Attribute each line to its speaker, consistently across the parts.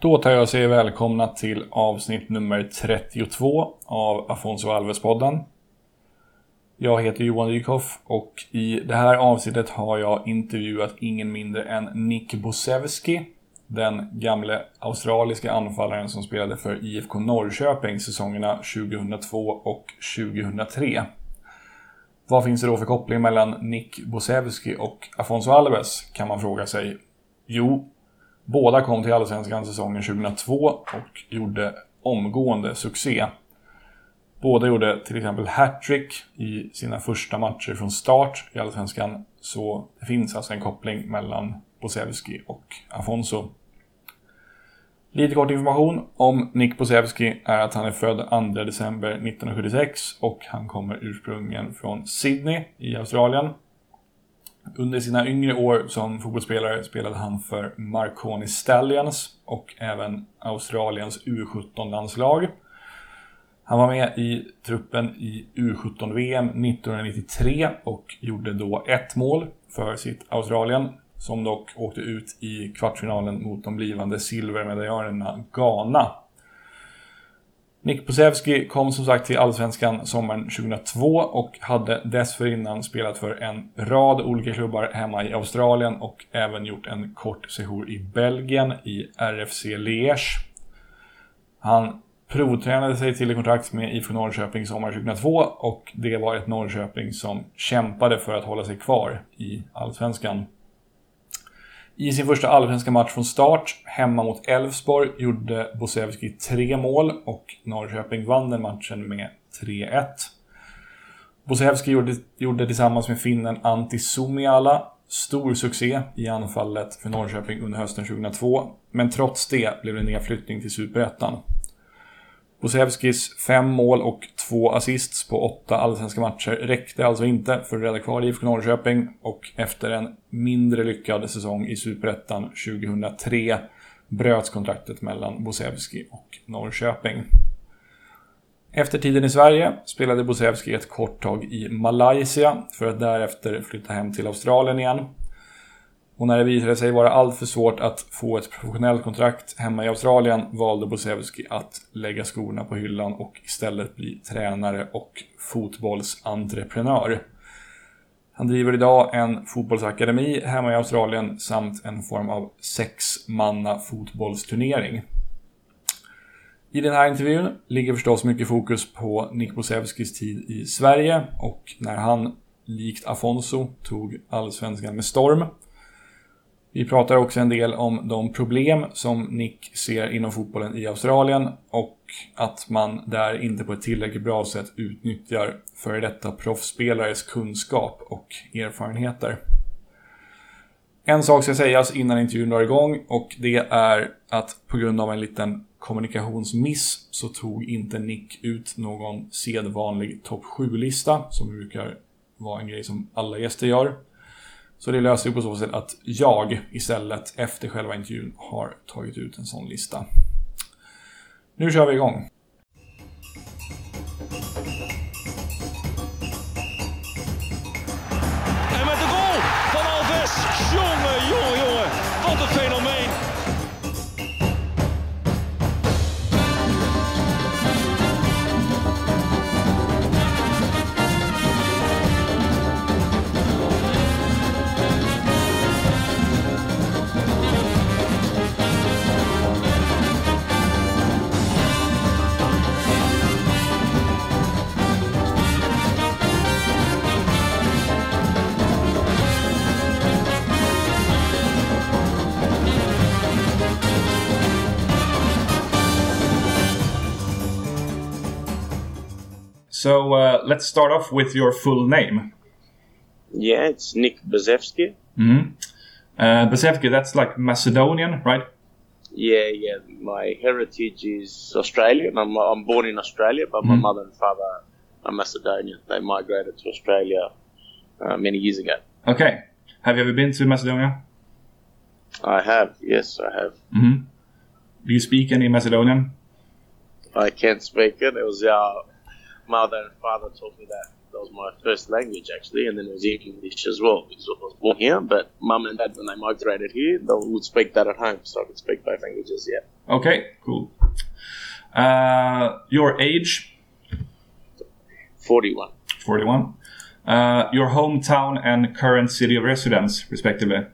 Speaker 1: Då tar jag och säger välkomna till avsnitt nummer 32 av Afonso Alves-podden. Jag heter Johan Dykhoff och i det här avsnittet har jag intervjuat ingen mindre än Nick Bosevski. Den gamle australiska anfallaren som spelade för IFK Norrköping säsongerna 2002 och 2003. Vad finns det då för koppling mellan Nick Bosevski och Afonso Alves kan man fråga sig. Jo, båda kom till Allsvenskan säsongen 2002 och gjorde omgående succé. Båda gjorde till exempel hattrick i sina första matcher från start i Allsvenskan. Så det finns alltså en koppling mellan Posevski och Afonso. Lite kort information om Nick Posevski är att han är född 2 december 1976 och han kommer ursprungligen från Sydney i Australien. Under sina yngre år som fotbollsspelare spelade han för Marconi Stallions och även Australiens U17-landslag. Han var med i truppen i U17-VM 1993 och gjorde då ett mål för sitt Australien som dock åkte ut i kvartsfinalen mot de blivande silvermedaljörerna Ghana. Nick Posevski kom som sagt till Allsvenskan sommaren 2002 och hade dessförinnan spelat för en rad olika klubbar hemma i Australien och även gjort en kort sejour i Belgien i RFC Liège. Han provtränade sig till ett kontrakt med IFK Norrköping sommaren 2002 och det var ett Norrköping som kämpade för att hålla sig kvar i Allsvenskan. I sin första allsvenska match från start, hemma mot Elfsborg, gjorde Bosevski tre mål och Norrköping vann den matchen med 3-1. Bosevski gjorde, gjorde tillsammans med finnen Antti Suomiala stor succé i anfallet för Norrköping under hösten 2002, men trots det blev det nedflyttning till Superettan. Bosevskis fem mål och två assists på åtta allsvenska matcher räckte alltså inte för att rädda kvar IFK Norrköping och efter en mindre lyckad säsong i Superettan 2003 bröts kontraktet mellan Bosevski och Norrköping. Efter tiden i Sverige spelade Bosevski ett kort tag i Malaysia för att därefter flytta hem till Australien igen. Och när det visade sig vara alltför svårt att få ett professionellt kontrakt hemma i Australien valde Bosevski att lägga skorna på hyllan och istället bli tränare och fotbollsentreprenör. Han driver idag en fotbollsakademi hemma i Australien samt en form av sexmanna fotbollsturnering. I den här intervjun ligger förstås mycket fokus på Nick Bosevskis tid i Sverige och när han, likt Afonso, tog allsvenskan med storm. Vi pratar också en del om de problem som Nick ser inom fotbollen i Australien och att man där inte på ett tillräckligt bra sätt utnyttjar före detta proffsspelares kunskap och erfarenheter. En sak ska sägas innan intervjun drar igång och det är att på grund av en liten kommunikationsmiss så tog inte Nick ut någon sedvanlig topp 7-lista som brukar vara en grej som alla gäster gör. Så det löser vi på så sätt att jag istället efter själva intervjun har tagit ut en sån lista. Nu kör vi igång. So uh, let's start off with your full name.
Speaker 2: Yeah, it's Nick Bosevski.
Speaker 1: Mm-hmm. Uh, Basevki, that's like Macedonian, right?
Speaker 2: Yeah, yeah. My heritage is Australian. I'm, I'm born in Australia, but my
Speaker 1: Mhm.
Speaker 2: mother and father are Macedonian. They migrated to Australia uh, many years ago.
Speaker 1: Okay. Have you ever been to Macedonia?
Speaker 2: I have, yes, I have.
Speaker 1: Mm-hmm. Do you speak any Macedonian?
Speaker 2: I can't speak it. It was our mother and father taught me that That was my first language actually, and then it was English as well because I was born here. But mum and dad, when they migrated here, they would speak that at home, so I could speak both languages. Yeah.
Speaker 1: Okay, cool. Uh, your age?
Speaker 2: Forty-one.
Speaker 1: Forty-one. Uh, your hometown and current city of residence, respectively.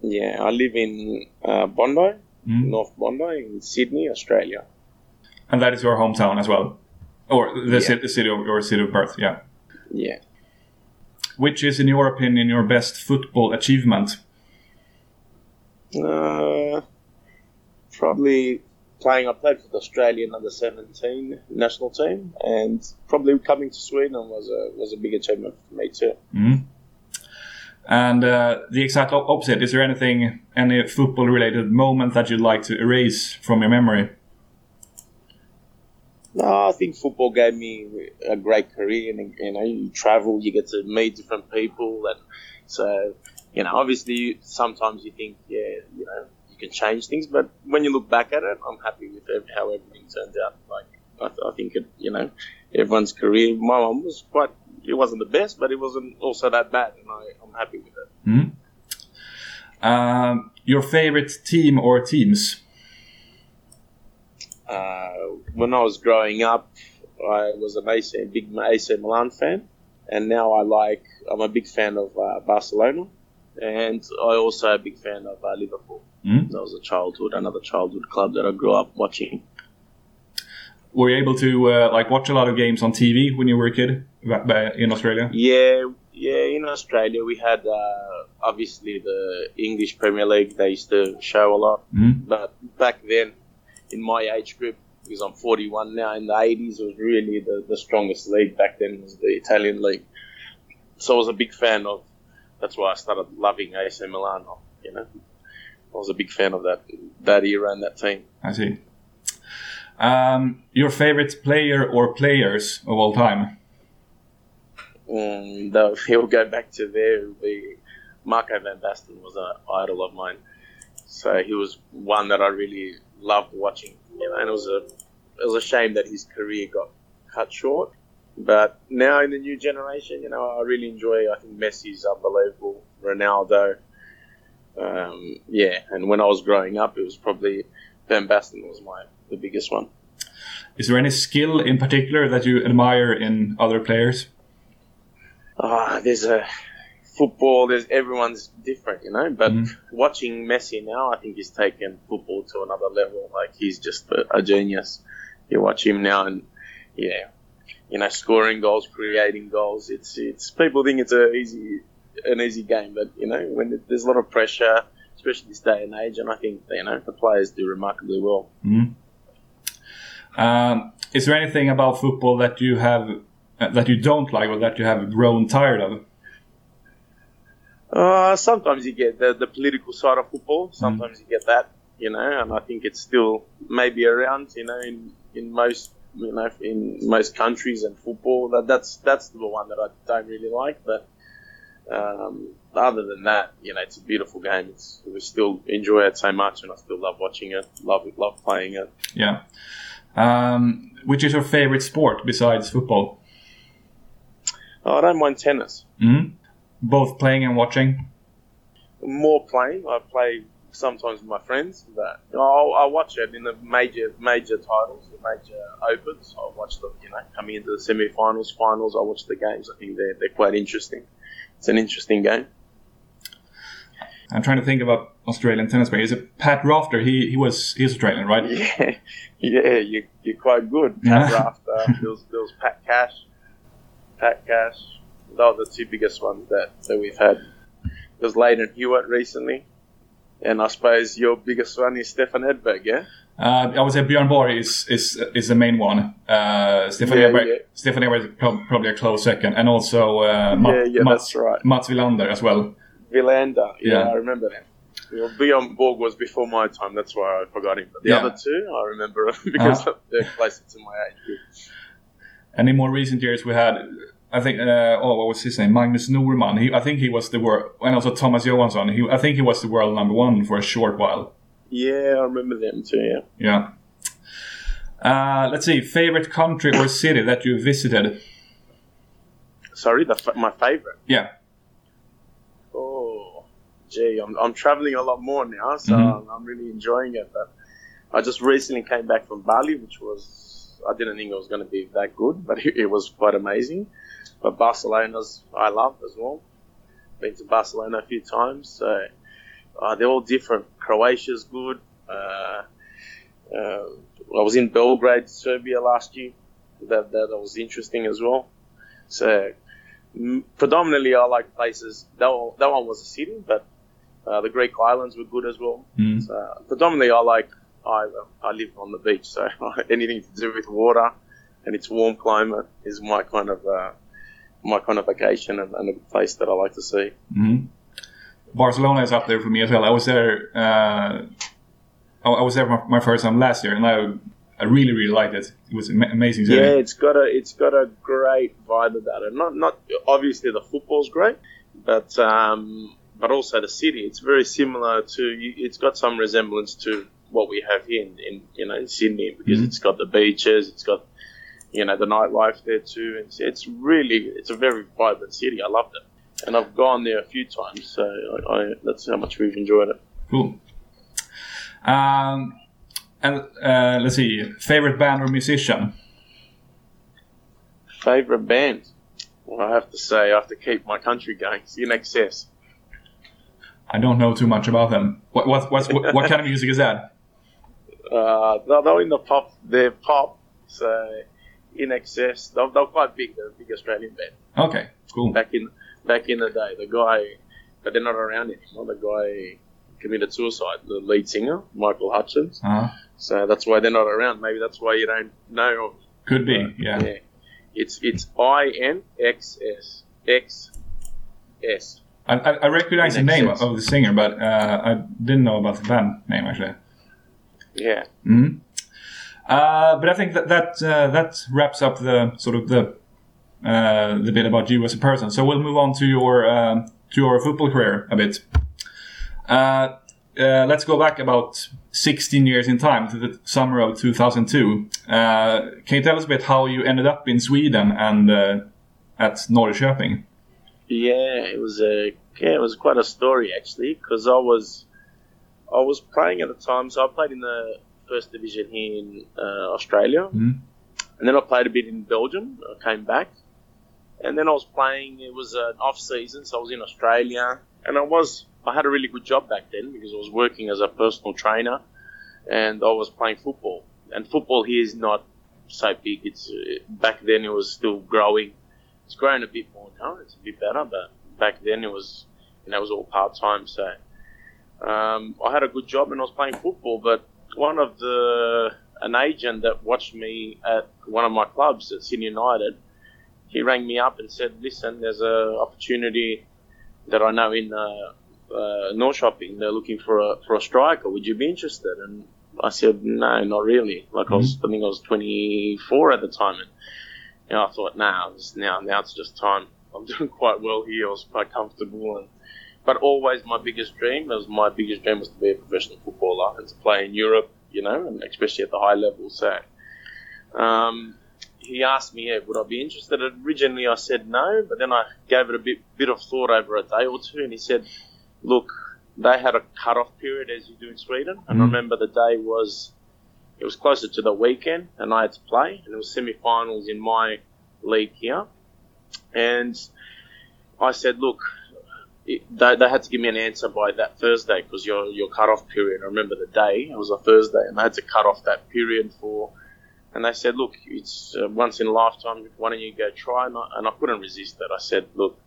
Speaker 2: Yeah, I live in uh, Bondi,
Speaker 1: Mm.
Speaker 2: North Bondi, in Sydney, Australia.
Speaker 1: And that is your hometown as well, or the,
Speaker 2: Yeah.
Speaker 1: ci- the city of your city of birth. Yeah.
Speaker 2: Yeah.
Speaker 1: Which is, in your opinion, your best football achievement?
Speaker 2: Uh, probably playing. I played for the Australian under seventeen national team, and probably coming to Sweden was a was a big achievement for me too.
Speaker 1: Mm. And uh, the exact opposite. Is there anything, any football-related moment that you'd like to erase from your memory?
Speaker 2: No, I think football gave me a great career, and you know, you travel, you get to meet different people, and so you know, obviously, sometimes you think, yeah, you know, you can change things, but when you look back at it, I'm happy with how everything turned out. Like, I, th- I think it, you know, everyone's career. My mum was quite, it wasn't the best, but it wasn't also that bad, and I, I'm happy with it.
Speaker 1: Mm. Um, your favorite team or teams?
Speaker 2: Uh, when I was growing up, I was an AC, big AC Milan fan, and now I like. I'm a big fan of uh, Barcelona, and I also a big fan of uh, Liverpool.
Speaker 1: Mm.
Speaker 2: That was a childhood, another childhood club that I grew up watching.
Speaker 1: Were you able to uh, like watch a lot of games on TV when you were a kid in Australia?
Speaker 2: Yeah, yeah. In Australia, we had uh, obviously the English Premier League. They used to show a lot,
Speaker 1: Mm.
Speaker 2: but back then, in my age group, because I'm 41 now, in the 80s, it was really the, the strongest league back then was the Italian league. So I was a big fan of. That's why I started loving AC Milan. You know, I was a big fan of that that era and that team.
Speaker 1: I see. Um, your favorite player or players of all time?
Speaker 2: Um, though he'll go back to there. be Marco van Basten was an idol of mine, so he was one that I really loved watching. You know, and it was a it was a shame that his career got cut short. But now in the new generation, you know, I really enjoy. I think Messi's unbelievable. Ronaldo, um, yeah. And when I was growing up, it was probably Van Basten was my the biggest one.
Speaker 1: Is there any skill in particular that you admire in other players?
Speaker 2: Ah, there's a football. There's everyone's different, you know. But
Speaker 1: Mhm.
Speaker 2: watching Messi now, I think he's taken football to another level. Like he's just a, a genius. You watch him now, and yeah, you know, scoring goals, creating goals. It's it's people think it's a easy an easy game, but you know, when there's a lot of pressure, especially this day and age, and I think you know the players do remarkably well.
Speaker 1: Mm. Um, is there anything about football that you have uh, that you don't like or that you have grown tired of?
Speaker 2: Uh, sometimes you get the, the political side of football. Sometimes you get that, you know, and I think it's still maybe around, you know, in, in most, you know, in most countries and football. That that's that's the one that I don't really like. But um, other than that, you know, it's a beautiful game. It's, we still enjoy it so much, and I still love watching it. Love it. Love playing it.
Speaker 1: Yeah. Um, which is your favorite sport besides football?
Speaker 2: Oh, I don't mind tennis.
Speaker 1: Mm. Both playing and watching.
Speaker 2: more playing. I play sometimes with my friends, but I'll, I watch it in the major major titles, the major opens. I watch them, you know, coming into the semi-finals, finals. I watch the games. I think they're they're quite interesting. It's an interesting game.
Speaker 1: I'm trying to think about Australian tennis players. Is it Pat Rafter? He he was he's Australian, right?
Speaker 2: Yeah, yeah, you you're quite good. Pat Rafter, there was there was Pat Cash, Pat Cash. Are the two biggest ones that, that we've had. There's Lleyton Hewitt recently, and I suppose your biggest one is Stefan Edberg, yeah.
Speaker 1: Uh, I would say Björn Borg is is is the main one. Uh, Stefan
Speaker 2: Yeah,
Speaker 1: Edberg,
Speaker 2: yeah.
Speaker 1: Stefan Edberg is prob- probably a close second, and also uh, Ma-
Speaker 2: Yeah, yeah,
Speaker 1: Mats,
Speaker 2: that's right.
Speaker 1: Mats Wilander as well.
Speaker 2: Villander, yeah,
Speaker 1: Yeah.
Speaker 2: I remember him. Well, Bjorn Borg was before my time, that's why I forgot him. But the
Speaker 1: Yeah.
Speaker 2: other two, I remember because
Speaker 1: Uh-huh.
Speaker 2: they're closer to my age group.
Speaker 1: And in more recent years, we had, I think, uh, oh, what was his name? Magnus Norman. He, I think he was the world, and also Thomas Johansson. He, I think he was the world number one for a short while.
Speaker 2: Yeah, I remember them too, yeah.
Speaker 1: Yeah. Uh, let's see, favorite country or city that you visited?
Speaker 2: Sorry, the my favorite.
Speaker 1: Yeah.
Speaker 2: Oh, gee, I'm, I'm traveling a lot more now, so
Speaker 1: Mhm.
Speaker 2: I'm, I'm really enjoying it. But I just recently came back from Bali, which was I didn't think it was going to be that good, but it, it was quite amazing. But Barcelona's I love as well. Been to Barcelona a few times, so uh, they're all different. Croatia's good. Uh, uh, I was in Belgrade, Serbia last year. That that was interesting as well. So predominantly, I like places. That one, that one was a city, but uh, the Greek islands were good as well.
Speaker 1: Mm.
Speaker 2: So predominantly, I like. I I live on the beach, so anything to do with water and its warm climate is my kind of uh, my kind of vacation and, and a place that I like to see.
Speaker 1: hmm Barcelona is up there for me as well. I was there. Uh, I I was there my, my first time last year, and I, I really, really liked it. It was an amazing city.
Speaker 2: Yeah, it's got a it's got a great vibe about it. Not not obviously the football's great, but um, but also the city. It's very similar to. It's got some resemblance to what we have here in, in you know in Sydney because
Speaker 1: Mhm.
Speaker 2: it's got the beaches. It's got you know the nightlife there too. It's it's really it's a very vibrant city. I loved it, and I've gone there a few times. So I, I, that's how much we've enjoyed it.
Speaker 1: Cool. Um, and uh, let's see, favorite band or musician?
Speaker 2: Favorite band. Well, I have to say I have to keep my country going. It's INXS.
Speaker 1: I don't know too much about them. What what what's, what, what kind of music is that?
Speaker 2: Uh, they're in the pop. They're pop. So INXS, they're, they're quite big. They're a big Australian band.
Speaker 1: Okay, cool.
Speaker 2: Back in back in the day, the guy, but they're not around anymore. The guy committed suicide. The lead singer, Michael Hutchence.
Speaker 1: Uh,
Speaker 2: So that's why they're not around. Maybe that's why you don't know. of
Speaker 1: could be,
Speaker 2: them.
Speaker 1: yeah.
Speaker 2: It's it's I N X S X S.
Speaker 1: I, I I recognize the name of the singer, but uh, I didn't know about the band name actually.
Speaker 2: Yeah.
Speaker 1: hmm Uh, but I think that that uh, that wraps up the sort of the uh, the bit about you as a person. So we'll move on to your um, to your football career a bit. Uh, uh, let's go back about 16 years in time to the summer of 2002. Uh, can you tell us a bit how you ended up in Sweden and at Norrköping?
Speaker 2: Yeah, it was a yeah, it was quite a story actually because I was I was playing at the time, so I played in the first division here in uh, Australia,
Speaker 1: Mhm.
Speaker 2: and then I played a bit in Belgium. I came back, and then I was playing. It was an off season, so I was in Australia, and I was I had a really good job back then because I was working as a personal trainer, and I was playing football. And football here is not so big. It's uh, back then it was still growing. It's growing a bit more now. It's a bit better, but back then it was you know it was all part time. So um, I had a good job and I was playing football. But one of the an agent that watched me at one of my clubs at Sydney United, he rang me up and said, "Listen, there's a opportunity that I know in uh, uh, Norrköping. They're looking for a for a striker. Would you be interested?" And I said, "No, not really. Like I was, I think I was 24 at the time, and you know, I thought, nah, now now it's just time. I'm doing quite well here. I was quite comfortable, and but always my biggest dream was my biggest dream was to be a professional footballer and to play in Europe, you know, and especially at the high level. So, um, he asked me, yeah, would I be interested? Originally, I said no, but then I gave it a bit bit of thought over a day or two, and he said, look, they had a cut-off period as you do in Sweden, and I
Speaker 1: Mhm.
Speaker 2: remember the day was it was closer to the weekend, and I had to play, and it was semi-finals in my league here, and I said, look, it, they, they had to give me an answer by that Thursday because your your cut-off period. I remember the day; it was a Thursday, and they had to cut off that period for. And they said, look, it's uh, once in a lifetime. Why don't you go try? And I, and I couldn't resist that. I said, look.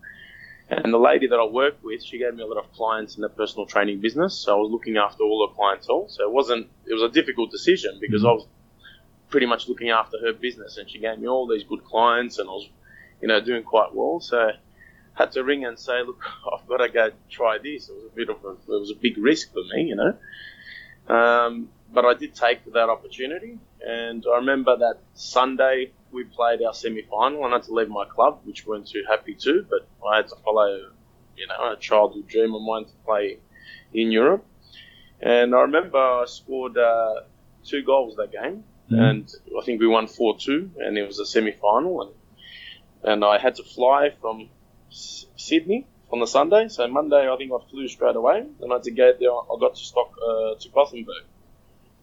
Speaker 2: And the lady that I work with, she gave me a lot of clients in the personal training business. So I was looking after all her clientele. So it wasn't, it was a difficult decision because I was pretty much looking after her business and she gave me all these good clients and I was, you know, doing quite well. So I had to ring and say, look, I've got to go try this. It was a bit of a, it was a big risk for me, you know. Um, but I did take that opportunity. And I remember that Sunday we played our semi final. I had to leave my club, which weren't too happy to, but I had to follow, you know, a childhood dream of mine to play in Europe. And I remember I scored uh, two goals that game,
Speaker 1: Mhm.
Speaker 2: and I think we won 4 2, and it was a semi final. And and I had to fly from S- Sydney on the Sunday. So Monday, I think I flew straight away. Then I had to go there. I got to Stock uh, to Gothenburg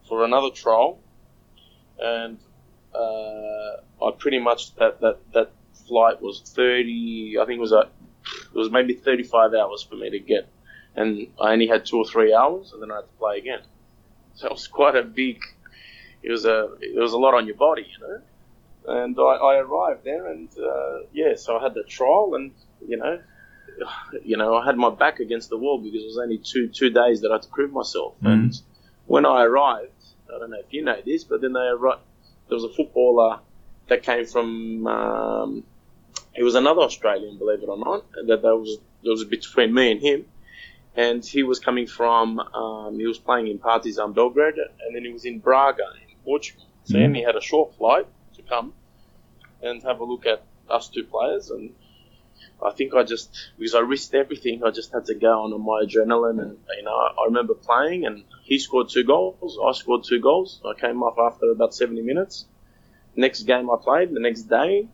Speaker 2: for another trial, and uh, I pretty much that that that flight was thirty. I think it was a it was maybe thirty five hours for me to get, and I only had two or three hours, and then I had to play again. So it was quite a big. It was a it was a lot on your body, you know. And I, I arrived there, and uh, yeah, so I had the trial, and you know, you know, I had my back against the wall because it was only two two days that I had to prove myself.
Speaker 1: Mhm.
Speaker 2: And when I arrived, I don't know if you know this, but then they arrived, there was a footballer that came from. Um, he was another Australian, believe it or not. That there was there was between me and him, and he was coming from. Um, he was playing in Partizan Belgrade, and then he was in Braga in Portugal. So
Speaker 1: Mhm.
Speaker 2: he had a short flight to come and have a look at us two players, and I think I just because I risked everything, I just had to go on my adrenaline, and you know, I, remember playing, and he scored two goals, I scored two goals. I came off after about 70 minutes. Next game I played, the next day,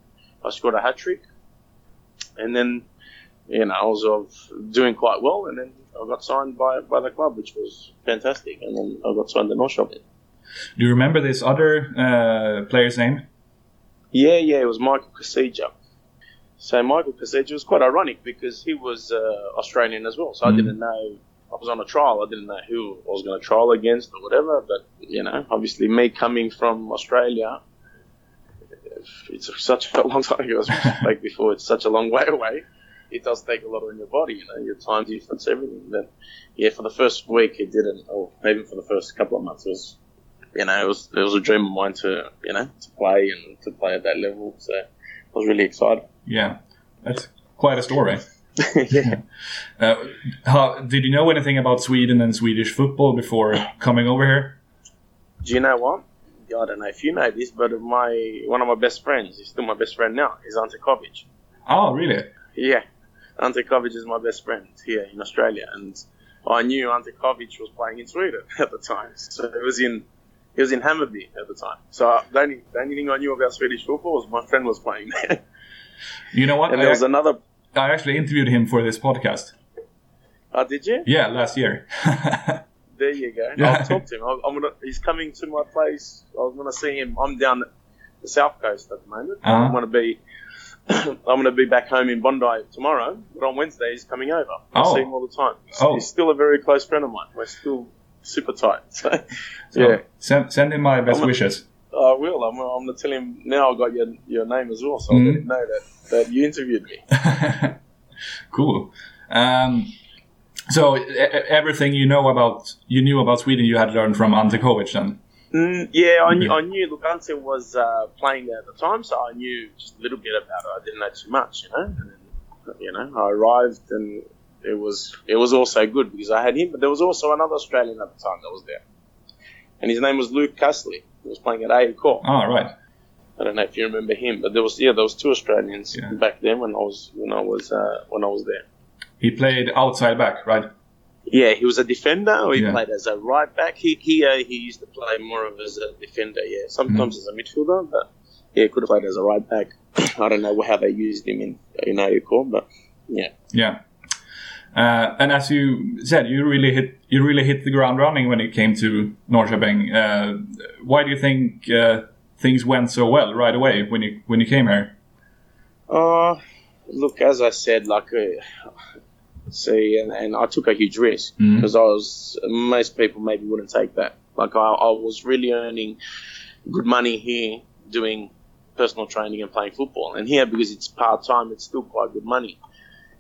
Speaker 2: I scored a hat trick, and then you know I was doing quite well, and then I got signed by by the club, which was fantastic, and then I got signed to North Shore.
Speaker 1: Do you remember this other uh, player's name?
Speaker 2: Yeah, yeah, it was Michael Casija. So Michael Casija was quite ironic because he was uh, Australian as well. So I
Speaker 1: Mhm.
Speaker 2: didn't know I was on a trial. I didn't know who I was going to trial against or whatever. But you know, obviously, me coming from Australia, it's such a long time ago. As we spoke before, it's such a long way away. It does take a lot on your body, you know, your time difference, everything. But yeah, for the first week, it didn't, or even for the first couple of months, it was you know, it was it was a dream of mine to you know to play and to play at that level. So I was really excited.
Speaker 1: Yeah, that's quite a story.
Speaker 2: yeah.
Speaker 1: Uh, how, did you know anything about Sweden and Swedish football before coming over here?
Speaker 2: Do you know what? I don't know if you know this, but my one of my best friends, he's still my best friend now, is Ante Covic.
Speaker 1: Oh, really?
Speaker 2: Yeah, Ante Covic is my best friend here in Australia, and I knew Ante Covic was playing in Sweden at the time. So it was in he was in Hammarby at the time. So the only, the only thing I knew about Swedish football was my friend was playing there.
Speaker 1: You know what?
Speaker 2: and there was
Speaker 1: I,
Speaker 2: another.
Speaker 1: I actually interviewed him for this podcast.
Speaker 2: Oh, did you?
Speaker 1: Yeah, last year.
Speaker 2: There you go.
Speaker 1: Yeah.
Speaker 2: I'll talk to him. I'm, gonna. He's coming to my place. I was gonna see him. I'm down the south coast at the moment.
Speaker 1: Uh-huh.
Speaker 2: I'm gonna be. I'm gonna be back home in Bondi tomorrow, but on Wednesday he's coming over. I
Speaker 1: Oh.
Speaker 2: see him all the time. He's,
Speaker 1: Oh.
Speaker 2: he's still a very close friend of mine. We're still super tight. So,
Speaker 1: So,
Speaker 2: yeah,
Speaker 1: Send, send him my best
Speaker 2: I'm
Speaker 1: wishes.
Speaker 2: I will. I'm, I'm gonna tell him now. I got your your name as well, so I'll
Speaker 1: Mhm.
Speaker 2: let him know that that you interviewed me.
Speaker 1: cool. Um, so everything you know about you knew about Sweden, you had learned from Ante Covic then.
Speaker 2: Mm, yeah, I knew,
Speaker 1: Yeah.
Speaker 2: I knew Lugante was uh, playing there at the time, so I knew just a little bit about it. I didn't know too much, you know. And then, you know, I arrived and it was it was also good because I had him, but there was also another Australian at the time that was there, and his name was Luke Casserly. Was playing at A Core.
Speaker 1: Ah, right.
Speaker 2: I don't know if you remember him, but there was yeah, there was two Australians
Speaker 1: Yeah.
Speaker 2: back then when I was when I was uh, when I was there.
Speaker 1: He played outside back, right?
Speaker 2: Yeah, he was a defender, he
Speaker 1: Yeah.
Speaker 2: played as a right back. He he, uh, he used to play more of as a defender. Yeah, sometimes
Speaker 1: Mm-hmm.
Speaker 2: as a midfielder, but yeah, he could have played as a right back. I don't know how they used him in in AECO, but yeah.
Speaker 1: Yeah. Uh, and as you said, you really hit you really hit the ground running when it came to Norrköping. Uh, why do you think uh, things went so well right away when you when you came here?
Speaker 2: Uh, look, as I said, like, uh, see, and, and I took a huge risk because I was, most people maybe wouldn't take that. Like, I, I was really earning good money here doing personal training and playing football. And here, because it's part time, it's still quite good money.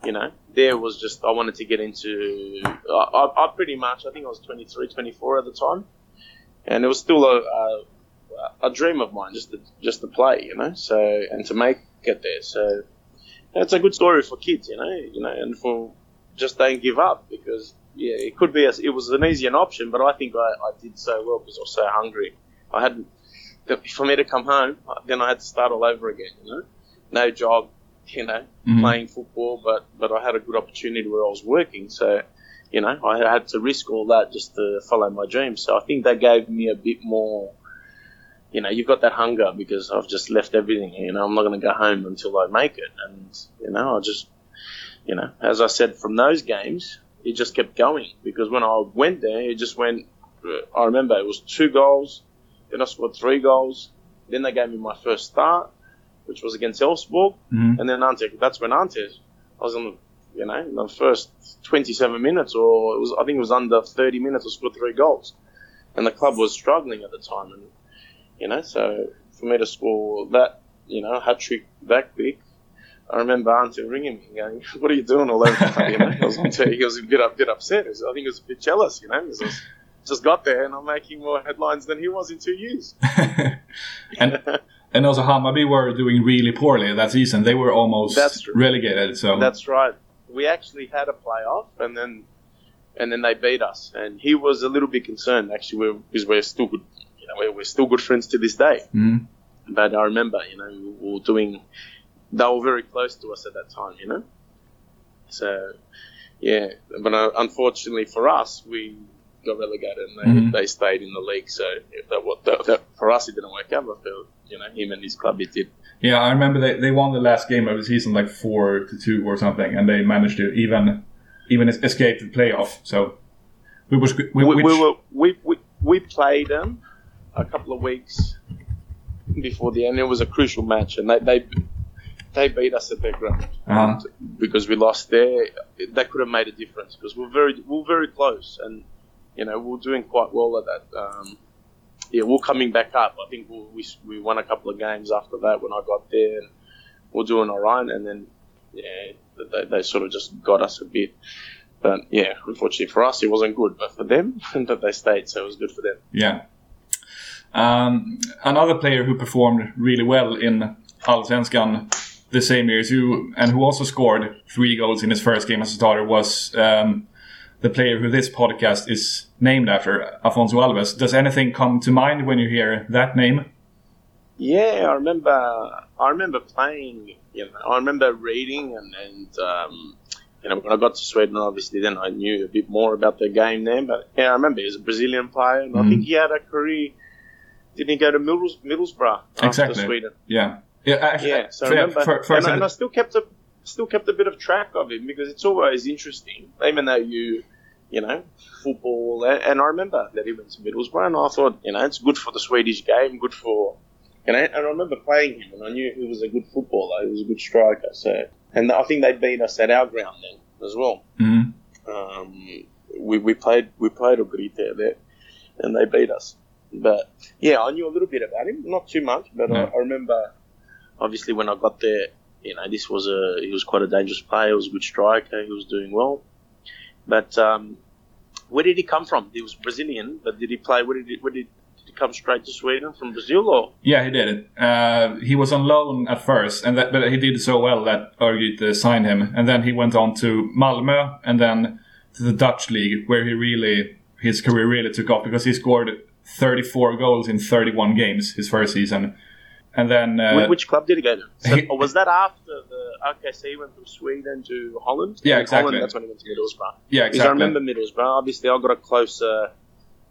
Speaker 2: You know, there was just, I wanted to get into, I, I, I pretty much, I think I was 23, 24 at the time. And it was still a, a, a dream of mine just to, just to play, you know, so, and to make it there. So, it's a good story for kids, you know, you know, and for just don't give up because yeah, it could be a, it was an easy an option, but I think I, I did so well because I was so hungry. I had for me to come home, then I had to start all over again, you know, no job, you know,
Speaker 1: Mhm.
Speaker 2: playing football, but but I had a good opportunity where I was working, so you know, I had to risk all that just to follow my dreams. So I think that gave me a bit more you know, you've got that hunger because I've just left everything. You know, I'm not going to go home until I make it, and you know, I just, you know, as I said, from those games, it just kept going because when I went there, it just went. I remember it was two goals, then I scored three goals, then they gave me my first start, which was against Elfsborg,
Speaker 1: Mhm.
Speaker 2: and then Ante. That's when Ante. I was on, you know, in the first 27 minutes, or it was I think it was under 30 minutes, I scored three goals, and the club was struggling at the time, and you know, so for me to score that, you know, hat trick that quick. I remember Ante ringing me, going, "What are you doing all over?" the You know, I was, he was a bit, a bit upset. Was- I think he was a bit jealous, you know, because I was, just got there and I'm making more headlines than he was in two years.
Speaker 1: and and also Hammarby were doing really poorly that season. They were almost
Speaker 2: That's
Speaker 1: relegated. So
Speaker 2: That's right. We actually had a playoff, and then and then they beat us. And he was a little bit concerned actually, we're, because we're still good. You know, we're, we're still good friends to this day.
Speaker 1: Mhm.
Speaker 2: But I remember, you know, we were doing. They were very close to us at that time, you know. So, yeah. But uh, unfortunately for us, we got relegated, and they,
Speaker 1: Mhm.
Speaker 2: they stayed in the league. So if that, what that, that, for us, it didn't work out. But for you know him and his club, it did.
Speaker 1: yeah, I remember they, they won the last game of the season like four to two or something, and they managed to even even escape the playoff. So we was we,
Speaker 2: we,
Speaker 1: which,
Speaker 2: we were we, we we played them a couple of weeks before the end. It was a crucial match, and they they, they beat us at their ground
Speaker 1: Uh-huh.
Speaker 2: Because we lost there. That could have made a difference because we're very we're very close, and you know we're doing quite well at that. Um, yeah, we're coming back up. I think we we we won a couple of games after that when I got there, and we're doing all right. And then yeah, they, they sort of just got us a bit. But yeah, unfortunately for us, it wasn't good. But for them, that they stayed, so it was good for them.
Speaker 1: Yeah. Um, another player who performed really well in Allsvenskan the same year as you, and who also scored three goals in his first game as a starter, was um, the player who this podcast is named after, Afonso Alves. Does anything come to mind when you hear that name?
Speaker 2: Yeah, I remember. I remember playing. You know, I remember reading and and um, you know when I got to Sweden, obviously then I knew a bit more about the game then. But yeah, I remember he was a Brazilian player, and I
Speaker 1: Mhm.
Speaker 2: think he had a career. Didn't he go to Middles, Middlesbrough after
Speaker 1: Exactly.
Speaker 2: Sweden?
Speaker 1: Yeah. Yeah, actually,
Speaker 2: Yeah, so I remember,
Speaker 1: fir- first
Speaker 2: and, I- and I still kept a still kept a bit of track of him because it's always interesting, even though you, you know, football. And, and I remember that he went to Middlesbrough, and I thought, you know, it's good for the Swedish game, good for, you know. And I remember playing him, and I knew he was a good footballer, he was a good striker. So, and I think they beat us at our ground then as well.
Speaker 1: Mhm.
Speaker 2: Um, we, we played we played Örgryte there, and they beat us. But yeah, I knew a little bit about him, not too much, but I, I remember obviously when I got there, you know, this was a he was quite a dangerous player. He was a good striker. He was doing well. But um, where did he come from? He was Brazilian, but did he play? Where did he, where did, did he come straight to Sweden from Brazil or?
Speaker 1: Yeah, he did. Uh, he was on loan at first, and that, but he did so well that Örgryte signed him. And then he went on to Malmö, and then to the Dutch league, where he really his career really took off because he scored 34 goals in 31 games his first season. And then uh,
Speaker 2: which club did he go to? So,
Speaker 1: he-
Speaker 2: or was that after the? He went from Sweden to Holland.
Speaker 1: Yeah, exactly.
Speaker 2: Holland, that's when he went to Middlesbrough.
Speaker 1: yeah,
Speaker 2: Because I remember Middlesbrough. Obviously, I got a closer,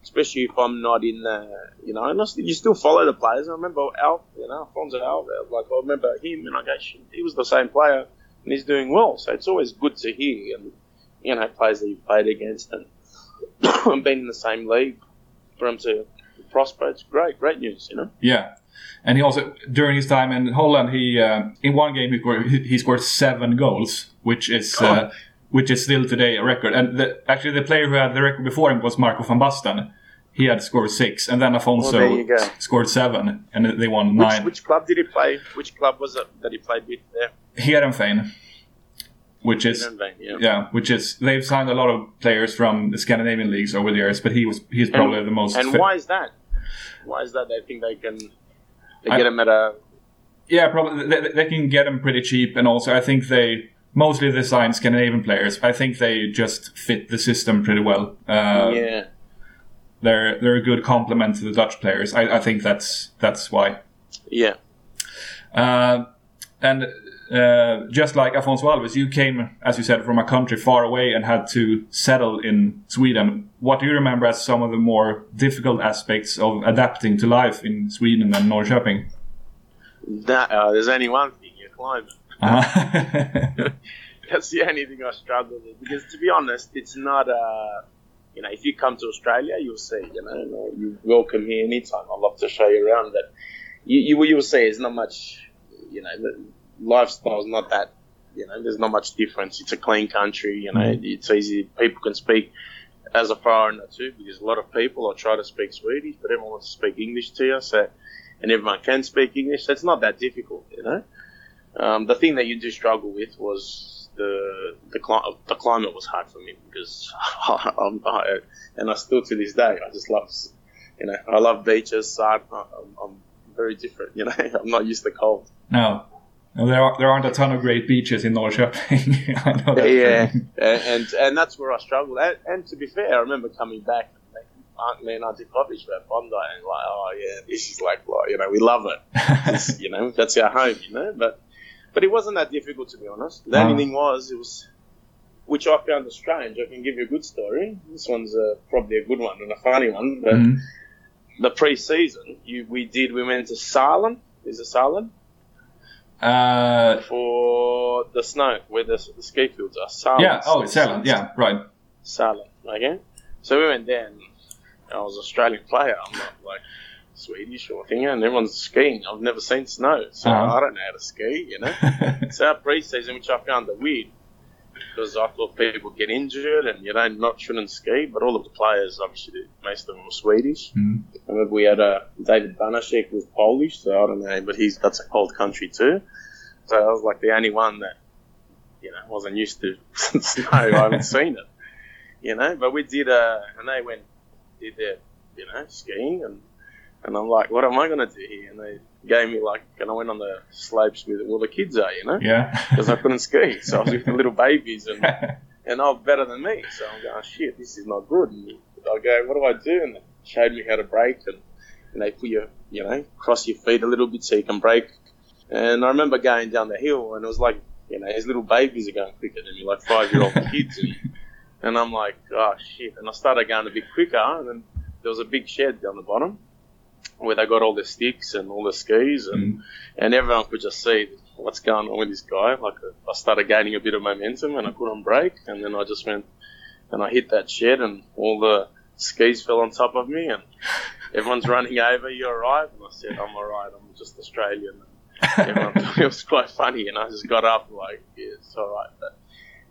Speaker 2: especially if I'm not in the, you know, and I you still follow the players. I remember Al, you know, Alfonso Al, like I remember him, and I go, he was the same player, and he's doing well. So it's always good to hear, and you know, players that you've played against and been in the same league for him to prosper. It's great, great news, you know.
Speaker 1: Yeah, and he also during his time in Holland, he uh, in one game he scored, he scored seven goals, which is uh, which is still today a record. And the, actually, the player who had the record before him was Marco van Basten. He had scored six, and then Afonso scored seven, and they won
Speaker 2: Which,
Speaker 1: nine.
Speaker 2: which club did he play? Which club was it that he played with there?
Speaker 1: Heerenveen, which is
Speaker 2: yeah.
Speaker 1: yeah, which is they've signed a lot of players from the Scandinavian leagues over the years, but he was he's probably the most.
Speaker 2: And
Speaker 1: fit-
Speaker 2: why is that? Why is that? They think they can they
Speaker 1: I-
Speaker 2: get him at a
Speaker 1: Yeah, probably they, they can get them pretty cheap, and also I think they mostly they sign Scandinavian players. I think they just fit the system pretty well. Uh,
Speaker 2: yeah.
Speaker 1: they're they're a good complement to the Dutch players. I, I think that's that's why.
Speaker 2: Yeah.
Speaker 1: Uh, and uh, just like Afonso Alves, you came, as you said, from a country far away and had to settle in Sweden. What do you remember as some of the more difficult aspects of adapting to life in Sweden and Norrköping?
Speaker 2: That, uh, there's only one thing: your climate.
Speaker 1: Uh-huh.
Speaker 2: That's the only thing I struggle with because, to be honest, it's not a. You know, if you come to Australia, you'll see. You know, you're welcome here anytime. I'd love to show you around, but you you you will see. It's not much. You know, lifestyle's not that. You know, there's not much difference. It's a clean country. You know,
Speaker 1: Mm.
Speaker 2: it's easy. People can speak as a foreigner too, because a lot of people are try to speak Swedish, but everyone wants to speak English to you. So, and everyone can speak English. So it's not that difficult. You know. Um, the thing that you do struggle with was the the, cli- the climate was hard for me because I'm, I, and I still to this day I just love you know I love beaches sun I'm, I'm very different you know I'm not used to cold
Speaker 1: no. No, there, are, there aren't a ton of great beaches in Norrköping. I know that.
Speaker 2: yeah and, and and that's where I struggled and, and to be fair I remember coming back and like, Aunt me and Auntie Poppy were at Bondi and like oh yeah this is like, like you know we love it you know that's our home you know but but it wasn't that difficult to be honest the
Speaker 1: Ah.
Speaker 2: only thing was it was which I found strange I can give you a good story this one's uh, probably a good one and a funny one but
Speaker 1: Mhm.
Speaker 2: the pre-season you we did we went to Salem is it Salem
Speaker 1: Uh,
Speaker 2: for the snow where the, the ski fields are Salem
Speaker 1: yeah, oh, it's Sälen. Yeah, right.
Speaker 2: Salem okay so we went there and I was an Australian player I'm not like Swedish or thing and everyone's skiing I've never seen snow so
Speaker 1: Uh-huh.
Speaker 2: I don't know how to ski you know So our pre-season, which I found a weird, because I thought people get injured and you know not shouldn't ski, but all of the players, obviously, most of them were Swedish.
Speaker 1: Mhm.
Speaker 2: I remember we had a David Banashek was Polish, so I don't know, but he's that's a cold country too. So I was like the only one that you know wasn't used to snow. I haven't seen it, you know. But we did, uh, and they went did their you know skiing and. And I'm like, what am I going to do here? And they gave me like, and I went on the slopes with all the kids are, you know
Speaker 1: yeah.
Speaker 2: because I couldn't ski. So I was with the little babies, and and they were better than me. So I'm going, shit, this is not good. And I go, what do I do? And they showed me how to brake, and, and they put your, you know, cross your feet a little bit so you can brake. And I remember going down the hill, and it was like, you know, his little babies are going quicker than me, like five year old kids. And, and I'm like, oh shit. And I started going a bit quicker, and then there was a big shed down the bottom where they got all the sticks and all the skis, and, mm. and everyone could just see what's going on with this guy. Like, I started gaining a bit of momentum, and I couldn't brake, and then I just went and I hit that shed, and all the skis fell on top of me, and everyone's running over. You all right? And I said, I'm all right. I'm just Australian. Everyone it was quite funny, and I just got up like, yeah, it's all right. But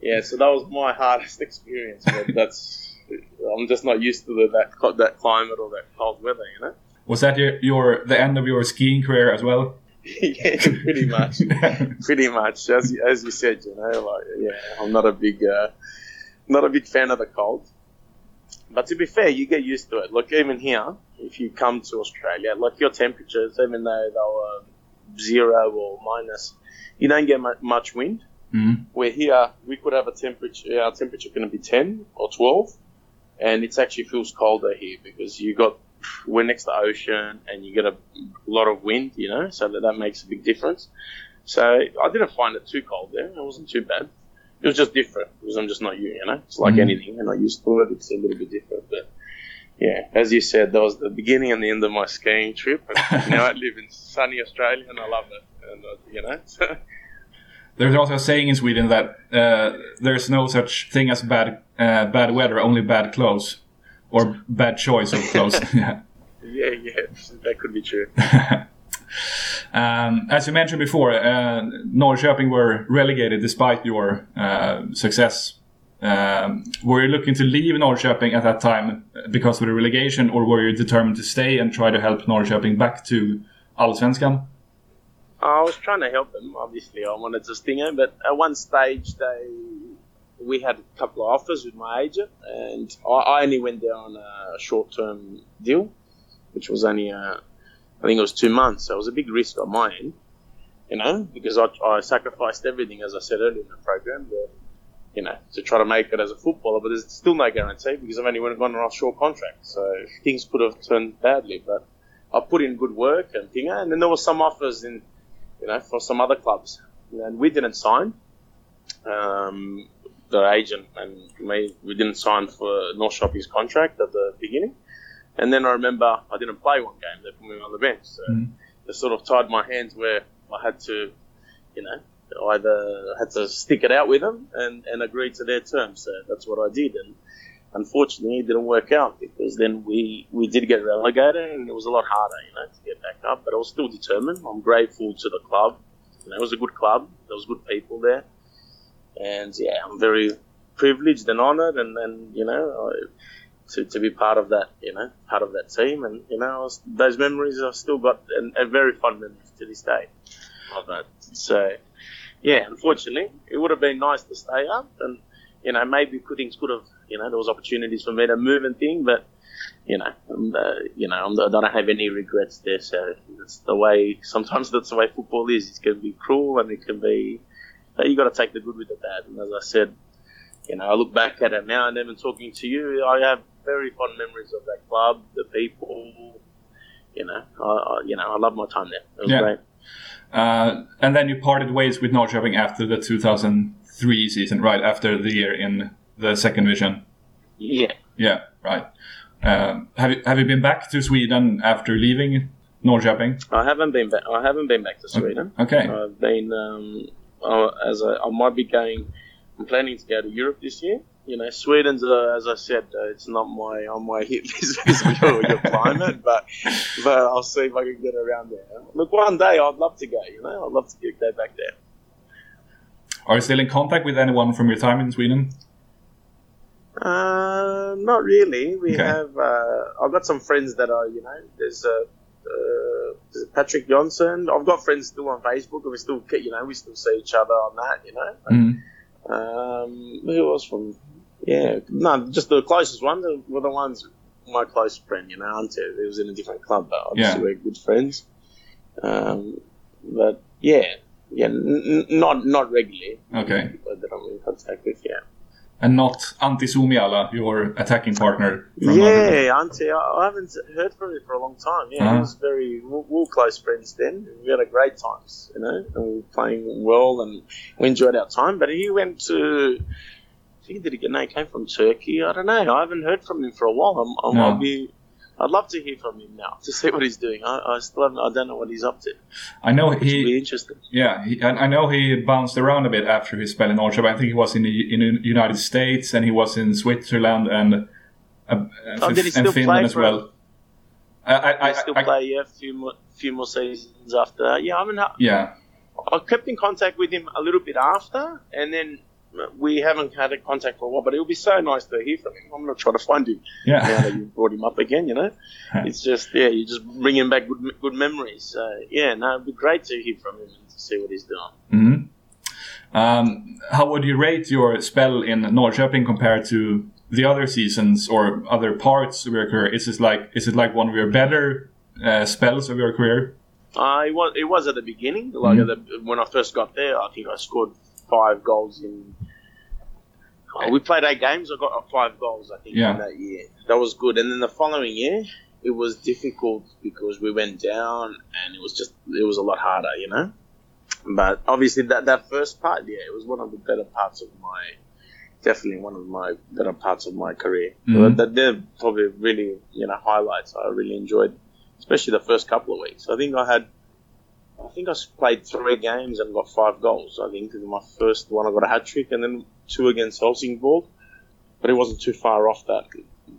Speaker 2: yeah, so that was my hardest experience. But that's I'm just not used to the, that that climate or that cold weather, you know.
Speaker 1: Was that your, your the end of your skiing career as well?
Speaker 2: yeah, pretty much, pretty much. As you- as you said, you know, like yeah, I'm not a big uh, not a big fan of the cold. But to be fair, you get used to it. Look, even here, if you come to Australia, like your temperatures, even though they were zero or minus, you don't get mu- much wind.
Speaker 1: Mhm.
Speaker 2: Where here, we could have a temperature, our temperature going to be 10 or 12, and it actually feels colder here because you got, we're next to the ocean and you get a lot of wind, you know, so that, that makes a big difference. So I didn't find it too cold there. It wasn't too bad. It was just different because I'm just not you, you know. It's like
Speaker 1: Mhm.
Speaker 2: anything. You're not used to it. It's a little bit different, but yeah, as you said, that was the beginning and the end of my skiing trip. And now I live in sunny Australia and I love it. And uh, you know,
Speaker 1: There's also a saying in Sweden that uh, there's no such thing as bad uh, bad weather, only bad clothes or bad choice of clothes. yeah.
Speaker 2: yeah, yeah, that could be true.
Speaker 1: Um, as you mentioned before, uh, Norrköping were relegated despite your uh, success. Um, were you looking to leave Norrköping at that time because of the relegation, or were you determined to stay and try to help Norrköping back to Allsvenskan?
Speaker 2: I was trying to help them. Obviously, I wanted to sting him, but at one stage they we had a couple of offers with my agent, and I, only went there on a short-term deal, which was only uh, I think it was two months. So it was a big risk on my end, you know, because I, I sacrificed everything, as I said earlier in the program, but, you know, to try to make it as a footballer. But there's still no guarantee because I've only went gone on a short contract, so things could have turned badly. But I put in good work and thing, and then there were some offers in you know, for some other clubs and we didn't sign. Um, the agent and me, we didn't sign for Norrköping's contract at the beginning. And then I remember I didn't play one game. They put me on the bench. So
Speaker 1: mm-hmm.
Speaker 2: they sort of tied my hands where I had to, you know, either had to stick it out with them and, and agree to their terms. So that's what I did. And unfortunately, it didn't work out because then we, we did get relegated and it was a lot harder, you know, to get back up. But I was still determined. I'm grateful to the club. You know, it was a good club. There was good people there. And yeah, I'm very privileged and honoured and, and you know, to, to be part of that, you know, part of that team. And, you know, was, those memories I've still got and, and very fond memories to this day of that. So, yeah, unfortunately, it would have been nice to stay up and, you know, maybe things could have, you know, there was opportunities for me to move and thing, but, you know, I'm, uh, you know, I'm, I don't have any regrets there. So that's the way, sometimes that's the way football is. It can be cruel and it can be, but you got to take the good with the bad. And as I said, you know, I look back at it now and even talking to you, I have very fond memories of that club, the people. You know, I, I you know, I love my time there. It was
Speaker 1: Yeah.
Speaker 2: great.
Speaker 1: Uh, and then you parted ways with Norrköping after the 2003 season, right after the year in the second division.
Speaker 2: Yeah.
Speaker 1: Yeah, right. Uh, have you have you been back to Sweden after leaving Norrköping?
Speaker 2: I haven't been back. I haven't been back to Sweden.
Speaker 1: Okay.
Speaker 2: I've been um, uh, as I, I might be going. I'm planning to go to Europe this year. You know, Sweden's uh, as I said, uh, it's not my on my hit with your, your climate, but but I'll see if I can get around there. Look, one day I'd love to go. You know, I'd love to go back there.
Speaker 1: Are you still in contact with anyone from your time in Sweden?
Speaker 2: Uh, not really. We
Speaker 1: Okay.
Speaker 2: have. Uh, I've got some friends that are. You know, there's a. Uh, Patrick Johnson. I've got friends still on Facebook, and we still, you know, we still see each other on that. You know,
Speaker 1: Mm.
Speaker 2: Um, who else from? Yeah, no, just the closest ones were the ones. My close friend, you know, Ante, he was in a different club, but obviously
Speaker 1: Yeah.
Speaker 2: we're good friends. Um, but yeah, yeah, n- n- not not regularly,
Speaker 1: Okay.
Speaker 2: that I'm in contact with. Yeah,
Speaker 1: And not Antti Sumiala, your attacking partner from
Speaker 2: yeah, Ante, I, I haven't heard from him for a long time. Yeah,
Speaker 1: Uh-huh.
Speaker 2: he was very, we we were close friends then. We had a great times, you know, and we were playing well and we enjoyed our time. But he went to, I think did he get no, he came from Turkey. I don't know. I haven't heard from him for a while. I'm, I'm,
Speaker 1: No.
Speaker 2: I'll be, I'd love to hear from him now to see what he's doing. I, I still haven't, I don't know what he's up to.
Speaker 1: I know he,
Speaker 2: interesting.
Speaker 1: yeah, he, I I know he bounced around a bit after his spell in Norrköping. I think he was in the in the United States and he was in Switzerland and uh,
Speaker 2: Oh,
Speaker 1: and Finland as well. I, I,
Speaker 2: I, still
Speaker 1: I-
Speaker 2: play, yeah, a few more, few more seasons after that. Yeah, I mean,
Speaker 1: yeah,
Speaker 2: I kept in contact with him a little bit after, and then we haven't had a contact for a while. But it would be so nice to hear from him. I'm going to try to find him yeah. now
Speaker 1: yeah.
Speaker 2: that you brought him up again. You know, it's just yeah, you're just bringing back good good memories. So yeah, no, it'd be great to hear from him and to see what he's doing.
Speaker 1: hmm Um, how would you rate your spell in Norrköping compared to the other seasons or other parts of your career? Is it like is it like one of your better uh, spells of your career?
Speaker 2: Uh, it was it was at the beginning, like
Speaker 1: Mhm.
Speaker 2: at the, when I first got there. I think I scored five goals in. oh, we played eight games. I got five goals. I think
Speaker 1: Yeah.
Speaker 2: in that year. That was good. And then the following year, it was difficult because we went down, and it was just it was a lot harder, you know. But obviously, that that first part, yeah, it was one of the better parts of my. Definitely one of my better parts of my career.
Speaker 1: Mhm.
Speaker 2: That they're probably really, you know, highlights. I really enjoyed especially the first couple of weeks. I think I had, I think I played three games and got five goals. I think in my first one I got a hat trick and then two against Helsingborg, but it wasn't too far off that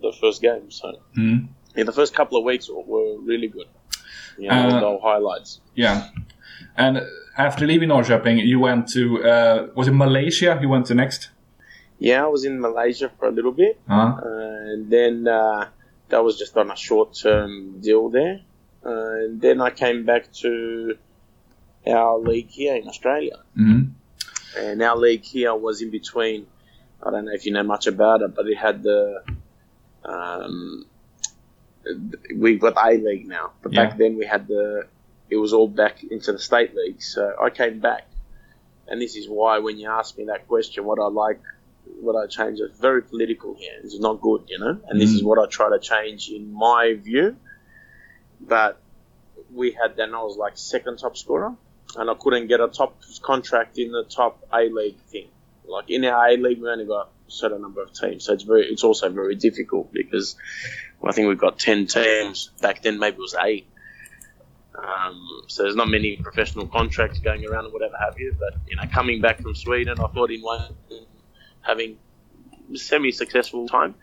Speaker 2: the first game. So
Speaker 1: Mhm.
Speaker 2: yeah, the first couple of weeks were, were really good. You know,
Speaker 1: Uh,
Speaker 2: the highlights.
Speaker 1: Yeah. And after leaving Norrköping, you went to uh, was it Malaysia? You went to next.
Speaker 2: Yeah, I was in Malaysia for a little bit,
Speaker 1: Uh-huh.
Speaker 2: and then uh, that was just on a short-term deal there. And then I came back to our league here in Australia.
Speaker 1: hmm
Speaker 2: And our league here was in between. I don't know if you know much about it, but it had the. Um, we've got A League now, but
Speaker 1: Yeah.
Speaker 2: back then we had the. It was all back into the state league, so I came back, and this is why when you ask me that question, what I like, what I change, it's very political here. It's not good, you know, and this
Speaker 1: Mm.
Speaker 2: is what I try to change in my view. But we had then I was like second top scorer, and I couldn't get a top contract in the top A League thing. Like in our A League, we only got a certain number of teams, so it's very, it's also very difficult because I think we've got ten teams. Back then, maybe it was eight. Um, so there's not many professional contracts going around or whatever have you. But you know, coming back from Sweden, I thought in one having semi-successful time,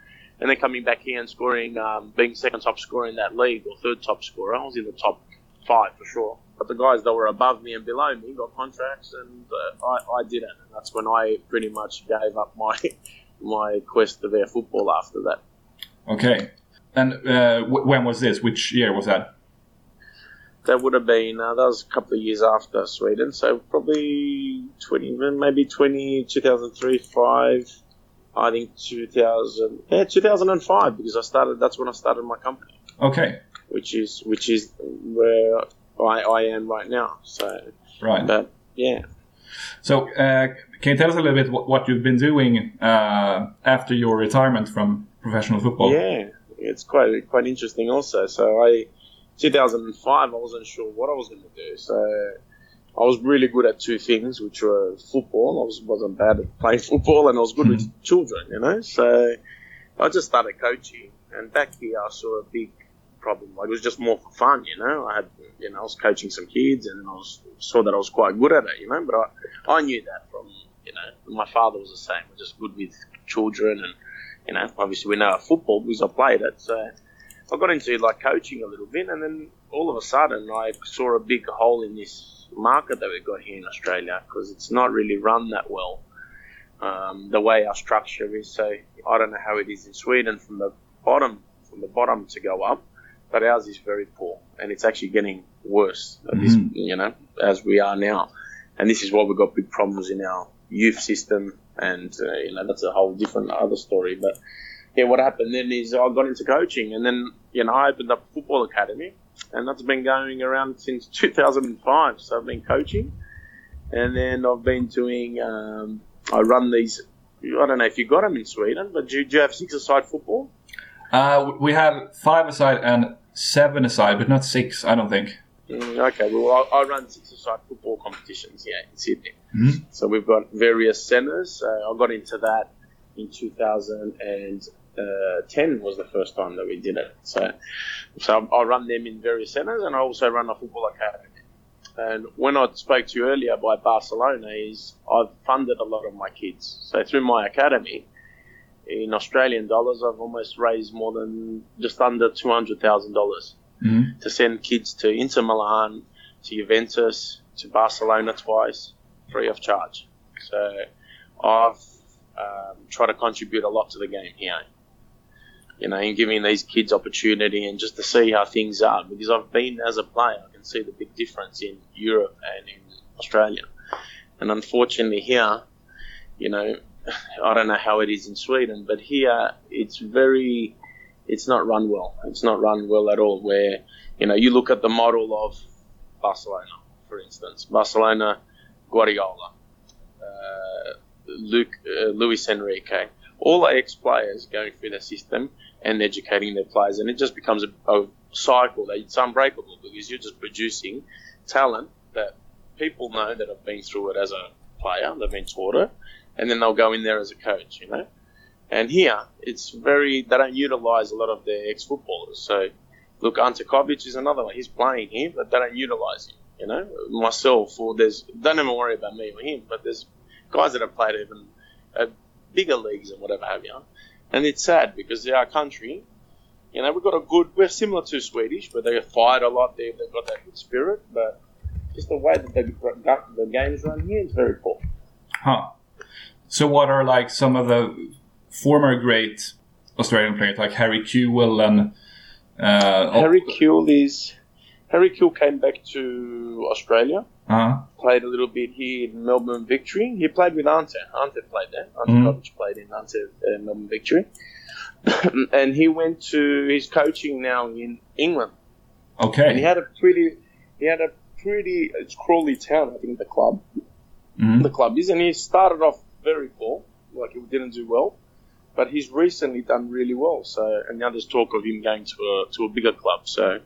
Speaker 2: and then coming back here and scoring, um, being second top scorer in that league or third top scorer. I was in the top five for sure. But the guys that were above me and below me got contracts, and uh, I, I didn't. And that's when I pretty much gave up my my quest to be a football after that.
Speaker 1: Okay. And uh, w- when was this? Which year was that?
Speaker 2: That would have been uh, that was a couple of years after Sweden, so probably twenty, maybe 20, 2003, five. I think two thousand, yeah, two thousand and five, because I started. That's when I started my company,
Speaker 1: Okay.
Speaker 2: which is which is where I, I am right now. So,
Speaker 1: Right.
Speaker 2: but yeah,
Speaker 1: So, uh, can you tell us a little bit what, what you've been doing uh, after your retirement from professional football?
Speaker 2: Yeah, it's quite quite interesting. Also, so I 2005, I wasn't sure what I was going to do. So I was really good at two things, which were football. I was wasn't bad at playing football, and I was good with mm-hmm. children. You know, so I just started coaching. And back here, I saw a big problem. Like it was just more for fun. You know, I had you know I was coaching some kids, and I was saw that I was quite good at it. You know, but I I knew that from you know my father was the same. We're just good with children and you know, obviously we know football because I played it. So I got into like coaching a little bit, and then all of a sudden I saw a big hole in this market that we've got here in Australia because it's not really run that well. Um, the way our structure is, so I don't know how it is in Sweden from the bottom from the bottom to go up, but ours is very poor, and it's actually getting worse. At this,
Speaker 1: Mhm.
Speaker 2: you know, as we are now, and this is why we've got big problems in our youth system, and uh, you know that's a whole different other story. But yeah, what happened then is I got into coaching, and then you know I opened up a football academy, and that's been going around since 2005. So I've been coaching, and then I've been doing. Um, I run these. I don't know if you got them in Sweden, but do, you- do you have six-a-side football?
Speaker 1: Uh, we have five aside and seven aside, but not six, I don't think.
Speaker 2: Mm, okay, well, I, I run six-a-side football competitions here in Sydney.
Speaker 1: Mhm.
Speaker 2: So we've got various centres. Uh, I got into that in 2010 was the first time that we did it. So, so I run them in various centres, and I also run a football academy. And when I spoke to you earlier by Barcelona, is I've funded a lot of my kids. So through my academy, in Australian dollars, I've almost raised more than just under two hundred thousand dollars
Speaker 1: Mhm.
Speaker 2: to send kids to Inter Milan, to Juventus, to Barcelona twice, free of charge. So I've um, tried to contribute a lot to the game here. You know, in giving these kids opportunity and just to see how things are. Because I've been as a player, I can see the big difference in Europe and in Australia. And unfortunately here, you know, I don't know how it is in Sweden, but here it's very, it's not run well. It's not run well at all. Where you know you look at the model of Barcelona, for instance, Barcelona, Guardiola, uh, Luke, uh, Luis Enrique, all ex players going through the system and educating their players, and it just becomes a, a cycle that it's unbreakable because you're just producing talent that people know that have been through it as a player, they've been taught it, and then they'll go in there as a coach, you know. And here, it's very they don't utilize a lot of their ex footballers. So, look, Ante Covic is another one. He's playing here, but they don't utilize him. You know, myself or there's don't even worry about me or him, but there's guys that have played even bigger leagues and whatever have you. And it's sad because our country, you know, we've got a good. We're similar to Swedish, where they fight a lot. They, they've got that good spirit, but just the way that the, the games run here is very poor.
Speaker 1: Huh. So, what are like some of the former great Australian players like Harry Kewell and uh,
Speaker 2: Harry Kewell is Harry Kewell came back to Australia,
Speaker 1: uh,
Speaker 2: played a little bit here in Melbourne Victory. He played with Ante. Ante played there. Ante. Covic played in Ante uh, Melbourne Victory, and he went to his coaching now in England. And he had a pretty he had a pretty it's Crawley Town, I think the club
Speaker 1: Mhm.
Speaker 2: the club is, and he started off very poor, like he didn't do well. But he's recently done really well. So, and now there's talk of him going to a to a bigger club. So,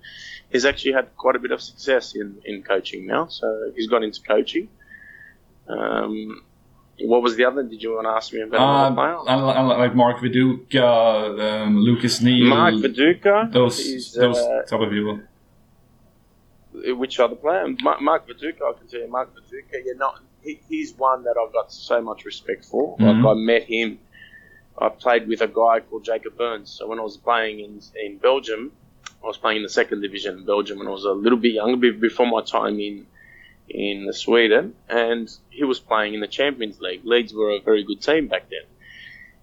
Speaker 2: he's actually had quite a bit of success in in coaching now. So he's gone into coaching. Um, what was the other? Did you want to ask me about
Speaker 1: Uh,
Speaker 2: player?
Speaker 1: I, I like Mark Viduka, um, Lucas Neill.
Speaker 2: Mark Viduka.
Speaker 1: Those,
Speaker 2: is,
Speaker 1: those
Speaker 2: uh,
Speaker 1: type of people.
Speaker 2: which other player? Ma- Mark Viduka, I can tell you, Mark Viduka, yeah, not, he, he's one that I've got so much respect for.
Speaker 1: Mhm.
Speaker 2: Like, I met him, I played with a guy called Jacob Burns. So when I was playing in, in Belgium, I was playing in the second division in Belgium when I was a little bit younger, before my time in in Sweden, and he was playing in the Champions League. Leeds were a very good team back then,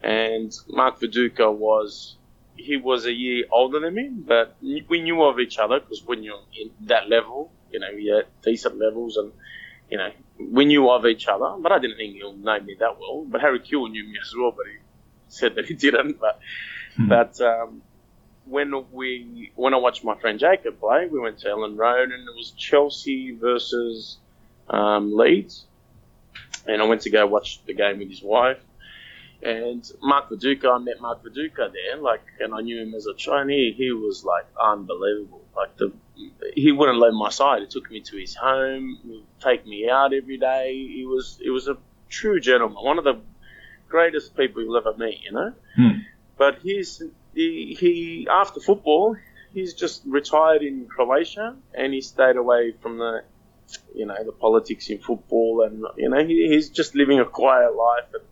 Speaker 2: and Mark Viduka was he was a year older than me, but we knew of each other because when you're in that level, you know, you're at decent levels, and you know, we knew of each other. But I didn't think he'll know me that well. But Harry Kewell knew me as well, but he said that he didn't. But
Speaker 1: Hmm.
Speaker 2: but um, when we when I watched my friend Jacob play, we went to Elland Road, and it was Chelsea versus um, Leeds, and I went to go watch the game with his wife. And Mark Viduka, I met Mark Viduka there, like, and I knew him as a Chinese. He was like unbelievable. Like the, he wouldn't leave my side. He took me to his home, he would take me out every day. He was, he was a true gentleman, one of the greatest people you'll ever meet, you know.
Speaker 1: Hmm.
Speaker 2: But he's, he, he after football, he's just retired in Croatia, and he stayed away from the, you know, the politics in football, and you know, he, he's just living a quiet life and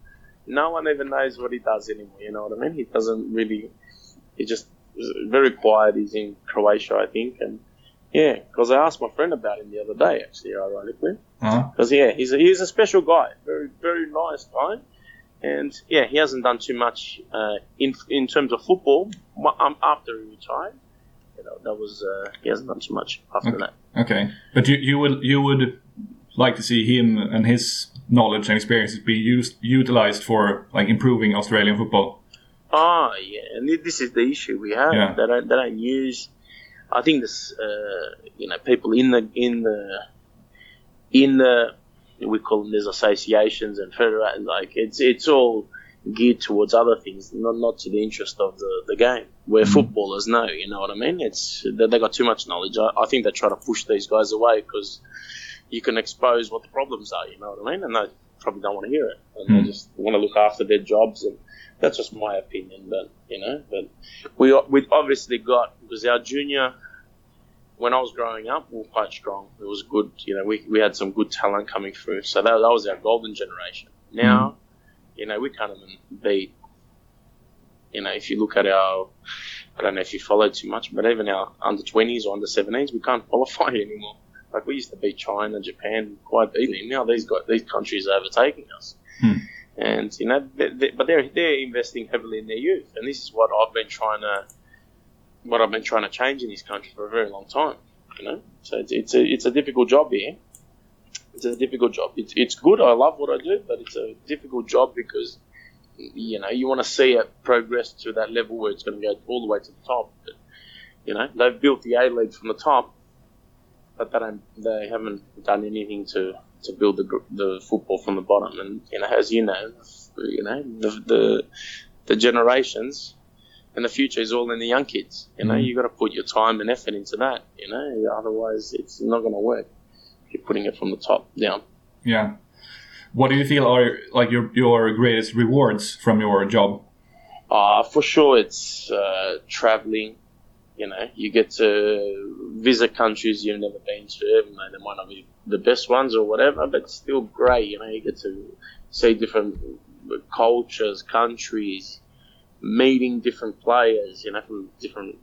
Speaker 2: no one even knows what he does anymore. You know what I mean? He doesn't really. He just very quiet. He's in Croatia, I think, and yeah. Because I asked my friend about him the other day, actually, ironically.
Speaker 1: Uh-huh.
Speaker 2: Because yeah, he's a, he's a special guy. Very very nice guy, and yeah, he hasn't done too much uh, in in terms of football um, after he retired. You know, that was uh, he hasn't done too much after
Speaker 1: Okay.
Speaker 2: that.
Speaker 1: Okay, but you you would you would like to see him and his knowledge and experiences be used utilized for like improving Australian football.
Speaker 2: Oh yeah, and this is the issue we have.
Speaker 1: Yeah.
Speaker 2: They don't they don't use. I think this, uh, you know, people in the in the in the we call them there's associations and federate like it's it's all geared towards other things, not not to the interest of the, the game. Where
Speaker 1: Mhm.
Speaker 2: footballers know, you know what I mean? It's they, they got too much knowledge. I, I think they try to push these guys away because you can expose what the problems are. You know what I mean? And they probably don't want to hear it, and
Speaker 1: Mm.
Speaker 2: they just want to look after their jobs and that's just my opinion, but you know, but we we obviously got because our junior when I was growing up, we were quite strong. It was good, you know, we, we had some good talent coming through. So that, that was our golden generation. Now, you know, we can't even beat, you know, if you look at our, I don't know if you follow too much, but even our under 20s or under 17s, we can't qualify anymore. Like we used to beat China, Japan quite easily. Now these got these countries are overtaking us.
Speaker 1: Hmm.
Speaker 2: And you know, they, they, but they're they're investing heavily in their youth, and this is what I've been trying to, what I've been trying to change in this country for a very long time. You know, so it's it's a it's a difficult job here. It's a difficult job. It's it's good. I love what I do, but it's a difficult job because you know you want to see it progress to that level where it's going to go all the way to the top. But, you know, they've built the A League from the top, but they don't they haven't done anything to to build the the football from the bottom. And you know, as you know, you know the the, the generations and the future is all in the young kids. You know,
Speaker 1: Mhm.
Speaker 2: you got to put your time and effort into that. You know, otherwise it's not going to work. If you're putting it from the top down.
Speaker 1: Yeah. What do you feel are like your your greatest rewards from your job?
Speaker 2: Uh, for sure, it's uh, traveling. You know, you get to visit countries you've never been to, even though they might not be the best ones or whatever, but still great. You know, you get to see different cultures, countries, meeting different players, you know, from different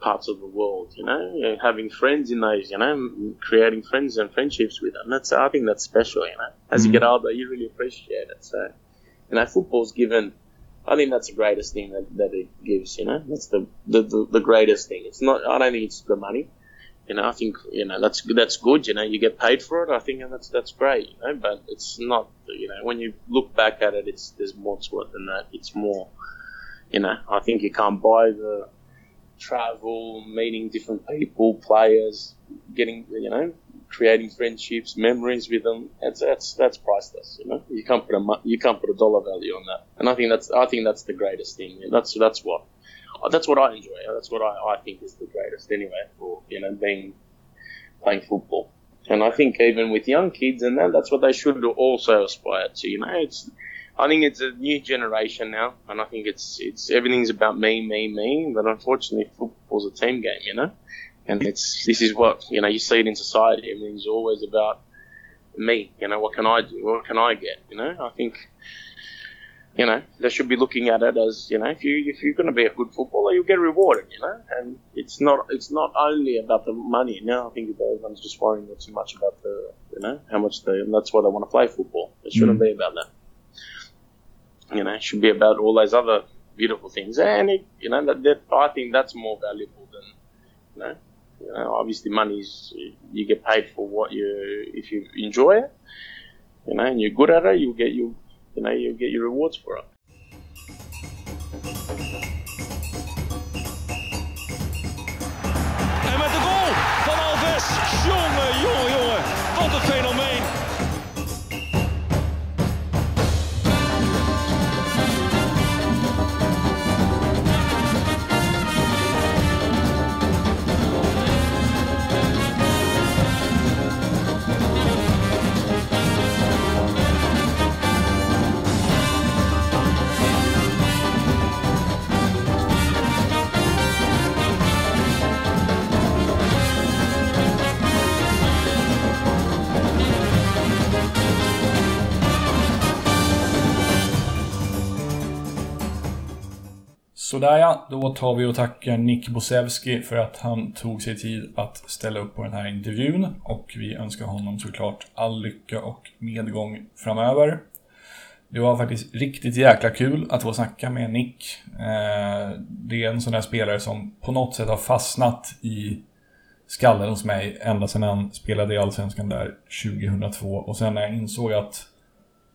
Speaker 2: parts of the world, you know, having friends in those, you know, creating friends and friendships with them. That's, I think that's special, you know. As you
Speaker 1: Mhm.
Speaker 2: get older, you really appreciate it. So, you know, football's given I think that's the greatest thing that, that it gives, you know. That's the, the, the, the greatest thing. It's not, I don't think it's the money. You know, I think, you know, that's, that's good, you know, you get paid for it. I think that's, that's great, you know, but it's not, you know, when you look back at it, it's, there's more to it than that. It's more, you know, I think you can't buy the travel, meeting different people, players, getting, you know, creating friendships, memories with them. That's that's that's priceless. You know, you can't put a you can't put a dollar value on that. And I think that's I think that's the greatest thing. That's that's what that's what I enjoy. That's what I, I think is the greatest anyway. For you know, being playing football. And I think even with young kids and that, that's what they should also aspire to. You know, it's I think it's a new generation now, and I think it's it's everything's about me, me, me. But unfortunately, football's a team game, you know, and it's this is what you know you see it in society. Everything's always about me. You know, what can I do? What can I get? You know, I think you know, they should be looking at it as you know, if you if you're going to be a good footballer, you'll get rewarded. You know, and it's not it's not only about the money. Now I think everyone's just worrying too much about the you know how much they and that's why they want to play football. It shouldn't mm. be about that. You know, it should be about all those other beautiful things, and it, you know that, that I think that's more valuable than you know. You know, obviously, money's you get paid for what you if you enjoy it. You know, and you're good at it, you get you you know, you get your rewards for it.
Speaker 1: Sådär ja, då tar vi och tackar Nick Bosevski för att han tog sig tid att ställa upp på den här intervjun. Och vi önskar honom såklart all lycka och medgång framöver. Det var faktiskt riktigt jäkla kul att få snacka med Nick. Eh, det är en sån där spelare som på något sätt har fastnat i skallen hos mig ända sedan han spelade i Allsvenskan där 2002. Och sen när jag insåg att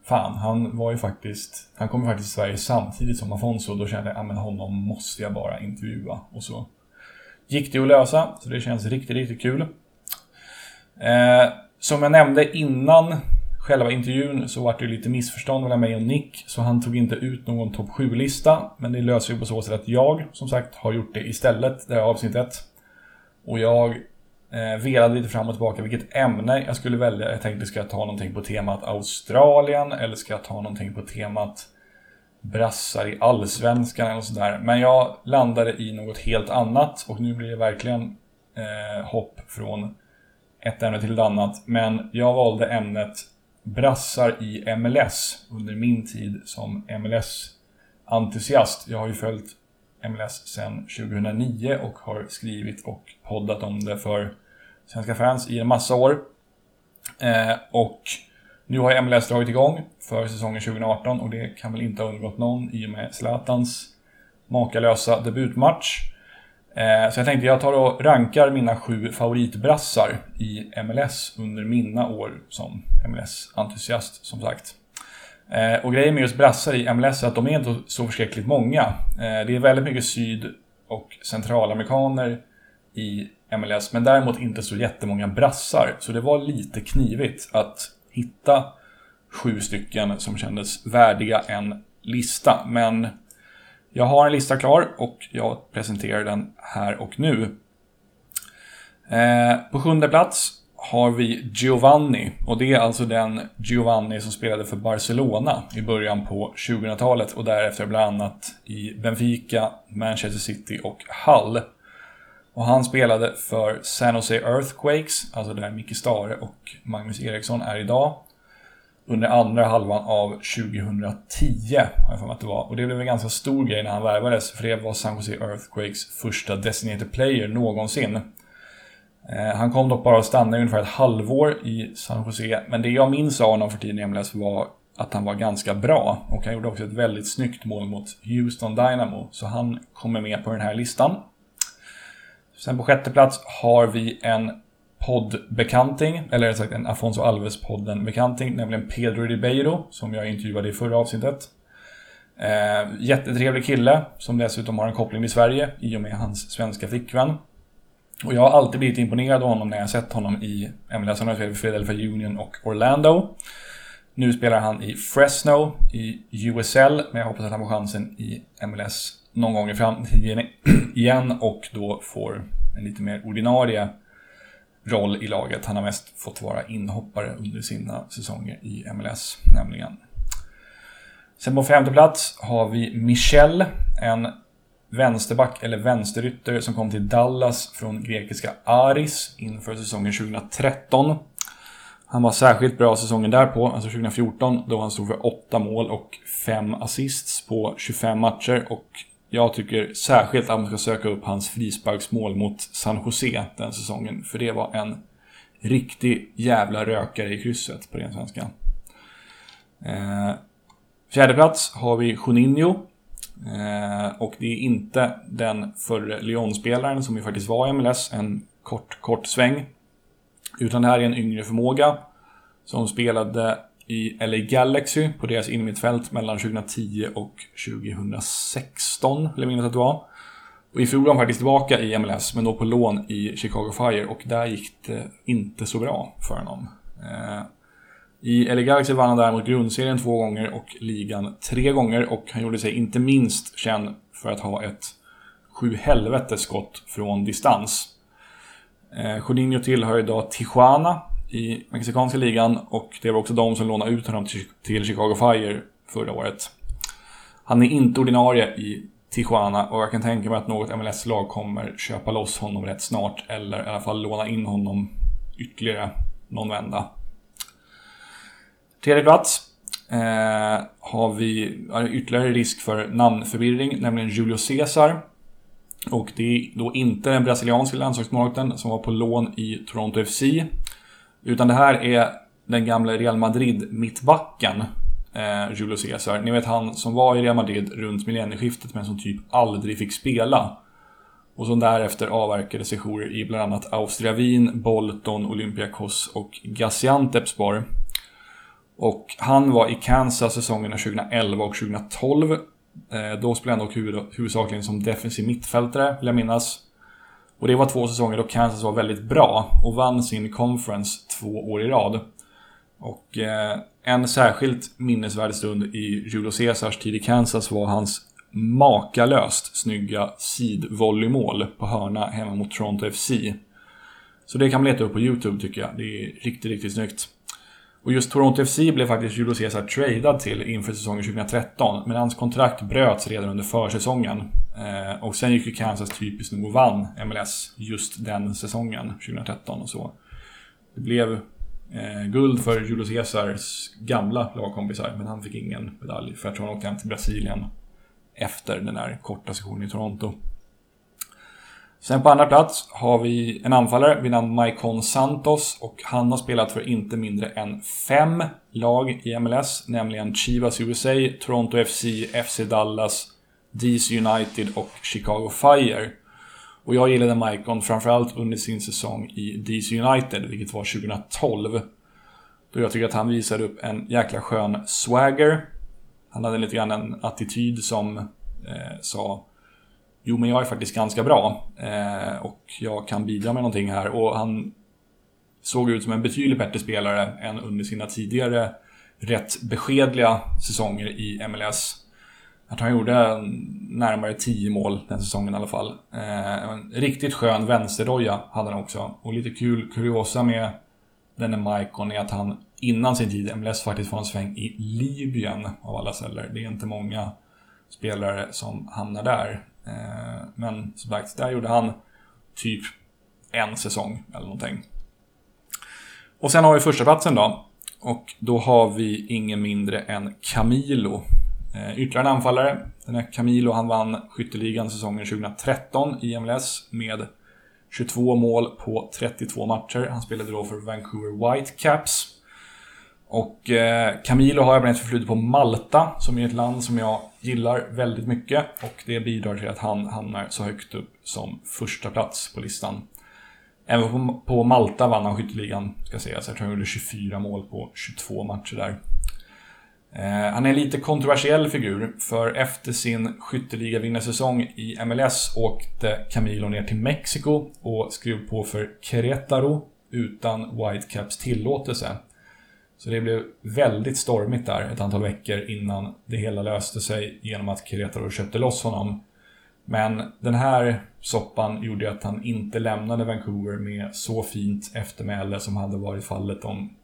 Speaker 1: Fan, han var ju faktiskt... Han kom ju faktiskt till Sverige samtidigt som Afonso och då kände jag att honom måste jag bara intervjua. Och så gick det att lösa, så det känns riktigt, riktigt kul. Eh, som jag nämnde innan själva intervjun så var det lite missförstånd mellan mig och Nick, så han tog inte ut någon topp 7-lista. Men det löser vi på så sätt att jag, som sagt, har gjort det istället, det här avsnittet. Och jag Eh, velade lite fram och tillbaka vilket ämne jag skulle välja. Jag tänkte, ska jag ta någonting på temat Australien eller ska jag ta någonting på temat brassar i allsvenskan eller sådär. Men jag landade i något helt annat och nu blir det verkligen eh, hopp från ett ämne till ett annat. Men jag valde ämnet brassar i MLS under min tid som MLS-entusiast. Jag har ju följt MLS sedan 2009 och har skrivit och poddat om det för svenska fans i en massa år. Eh, och nu har MLS dragit igång för säsongen 2018 och det kan väl inte ha undgått någon i och med Zlatans makalösa debutmatch. Eh, så jag tänkte jag tar och rankar mina sju favoritbrassar i MLS under mina år som MLS-entusiast som sagt. Eh, och grejen med just brassar i MLS är att de är inte så förskräckligt många. Eh, det är väldigt mycket syd och centralamerikaner i MLS, men däremot inte så jättemånga brassar. Så det var lite knivigt att hitta sju stycken som kändes värdiga en lista. Men jag har en lista klar och jag presenterar den här och nu. Eh, på sjunde plats har vi Giovanni. Och det är alltså den Giovanni som spelade för Barcelona i början på 2000-talet och därefter bland annat i Benfica, Manchester City och Hull. Och han spelade för San Jose Earthquakes, alltså där Micke Stare och Magnus Eriksson är idag. Under andra halvan av 2010, har jag för mig att det var. Och det blev en ganska stor grej när han värvades, för det var San Jose Earthquakes första designated player någonsin. Eh, han kom dock bara att stanna i ungefär ett halvår i San Jose, men det jag minns av honom för tiden i MLS var att han var ganska bra. Och han gjorde också ett väldigt snyggt mål mot Houston Dynamo, så han kommer med på den här listan. Sen på sjätte plats har vi en poddbekanting, eller rättare sagt en Afonso Alves-podden-bekanting, nämligen Pedro Ribeiro, som jag intervjuade i förra avsnittet. Eh, jättetrevlig kille, som dessutom har en koppling till Sverige i och med hans svenska flickvän. Och jag har alltid blivit imponerad av honom när jag sett honom i MLS. Han har spelat för Philadelphia Union och Orlando. Nu spelar han i Fresno i USL, men jag hoppas att han får chansen i MLS någon gång i framtiden igen och då får en lite mer ordinarie roll i laget. Han har mest fått vara inhoppare under sina säsonger i MLS, nämligen. Sen på femte plats har vi Michel, en vänsterback eller vänsterytter som kom till Dallas från grekiska Aris inför säsongen 2013. Han var särskilt bra säsongen därpå, alltså 2014, då han stod för 8 mål och 5 assists på 25 matcher. Och jag tycker särskilt att man ska söka upp hans frisparksmål mot San Jose den säsongen, för det var en riktig jävla rökare i krysset på ren svenska. Eh, fjärde plats har vi Juninho. Eh, och det är inte den förre Lyon-spelaren som ju faktiskt var i MLS en kort, kort sväng. Utan det här är en yngre förmåga som spelade i LA Galaxy på deras innermittfält mellan 2010 och 2016, vill jag minnas att det var. Och i fjol var han faktiskt tillbaka i MLS, men då på lån i Chicago Fire och där gick det inte så bra för honom. Eh, I LA Galaxy vann han däremot grundserien två gånger och ligan tre gånger och han gjorde sig inte minst känd för att ha ett sju helvetes skott från distans. Eh, Jorginho tillhör idag Tijuana i mexikanska ligan och det var också de som lånade ut honom till Chicago Fire förra året. Han är inte ordinarie i Tijuana och jag kan tänka mig att något MLS-lag kommer köpa loss honom rätt snart eller i alla fall låna in honom ytterligare någon vända. Tredje plats eh, har vi ytterligare risk för namnförvirring, nämligen Julio Cesar. Och det är då inte den brasilianska landslagsmålvakten som var på lån i Toronto FC. Utan det här är den gamla Real Madrid-mittbacken, eh, Julio Cesar. Ni vet han som var i Real Madrid runt millennieskiftet men som typ aldrig fick spela. Och som därefter avverkade sessioner i bland annat Austria Wien, Bolton, Olympiakos och Gaziantepspor. Och han var i Kansas säsongerna 2011 och 2012. Eh, då spelade han dock huvudsakligen som defensiv mittfältare, vill jag minnas. Och det var två säsonger då Kansas var väldigt bra och vann sin conference två år i rad. Och eh, en särskilt minnesvärd stund i Julio Caesars tid i Kansas var hans makalöst snygga sidvolleymål på hörna hemma mot Toronto FC. Så det kan man leta upp på YouTube tycker jag. Det är riktigt, riktigt snyggt. Och just Toronto FC blev faktiskt Julio Cesar tradad till inför säsongen 2013, men hans kontrakt bröts redan under försäsongen. Eh, och sen gick ju Kansas typiskt nog och vann MLS just den säsongen, 2013 och så. Det blev eh, guld för Julio Cesars gamla lagkompisar, men han fick ingen medalj för jag tror han åkte hem till Brasilien efter den där korta sessionen i Toronto. Sen på andra plats har vi en anfallare vid namn Maikon Santos och han har spelat för inte mindre än fem lag i MLS, nämligen Chivas USA, Toronto FC, FC Dallas, DC United och Chicago Fire. Och jag gillade Maikon framförallt under sin säsong i DC United, vilket var 2012. Då jag tycker att han visade upp en jäkla skön swagger. Han hade lite grann en attityd som eh, sa Jo, men jag är faktiskt ganska bra eh, och jag kan bidra med någonting här. Och han såg ut som en betydligt bättre spelare än under sina tidigare rätt beskedliga säsonger i MLS. Att han gjorde närmare 10 mål den säsongen i alla fall. Eh, en riktigt skön vänsterdoja hade han också. Och lite kul kuriosa med denne Maikon är att han innan sin tid i MLS faktiskt får en sväng i Libyen av alla celler. Det är inte många spelare som hamnar där. Eh, men som sagt, där gjorde han typ en säsong eller någonting. Och sen har vi första platsen då. Och då har vi ingen mindre än Camilo. Eh, ytterligare en anfallare. Den här Camilo han vann skytteligan säsongen 2013 i MLS med 22 mål på 32 matcher. Han spelade då för Vancouver Whitecaps. Och eh, Camilo har även ett förflutet på Malta, som är ett land som jag gillar väldigt mycket. Och det bidrar till att han hamnar så högt upp som första plats på listan. Även på, på Malta vann han skytteligan, ska sägas. Jag tror han gjorde 24 mål på 22 matcher där. Eh, han är en lite kontroversiell figur, för efter sin skytteligavinnarsäsong i MLS åkte Camilo ner till Mexiko och skrev på för Querétaro utan Whitecaps tillåtelse. Så det blev väldigt stormigt där ett antal veckor innan det hela löste sig genom att Querétaro köpte loss honom. Men den här soppan gjorde att han inte lämnade Vancouver med så fint eftermäle som hade varit fallet om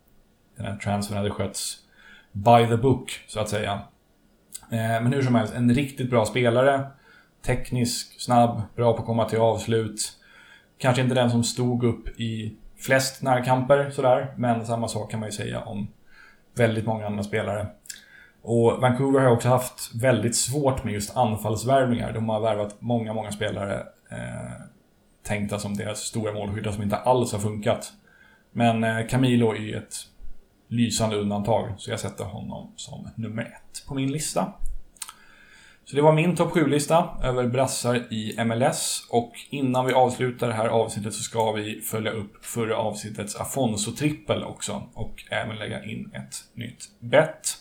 Speaker 1: den här transfern hade skötts by the book, så att säga. Eh, men hur som helst, en riktigt bra spelare. Teknisk, snabb, bra på att komma till avslut. Kanske inte den som stod upp i flest närkamper sådär, men samma sak kan man ju säga om väldigt många andra spelare. Och Vancouver har också haft väldigt svårt med just anfallsvärvningar. De har värvat många, många spelare eh, tänkta som deras stora målskyttar som inte alls har funkat. Men eh, Camilo är ju ett lysande undantag, så jag sätter honom som nummer ett på min lista. Så det var min topp 7-lista över brassar i MLS. Och innan vi avslutar det här avsnittet så ska vi följa upp förra avsnittets Afonso-trippel också. Och även lägga in ett nytt bett.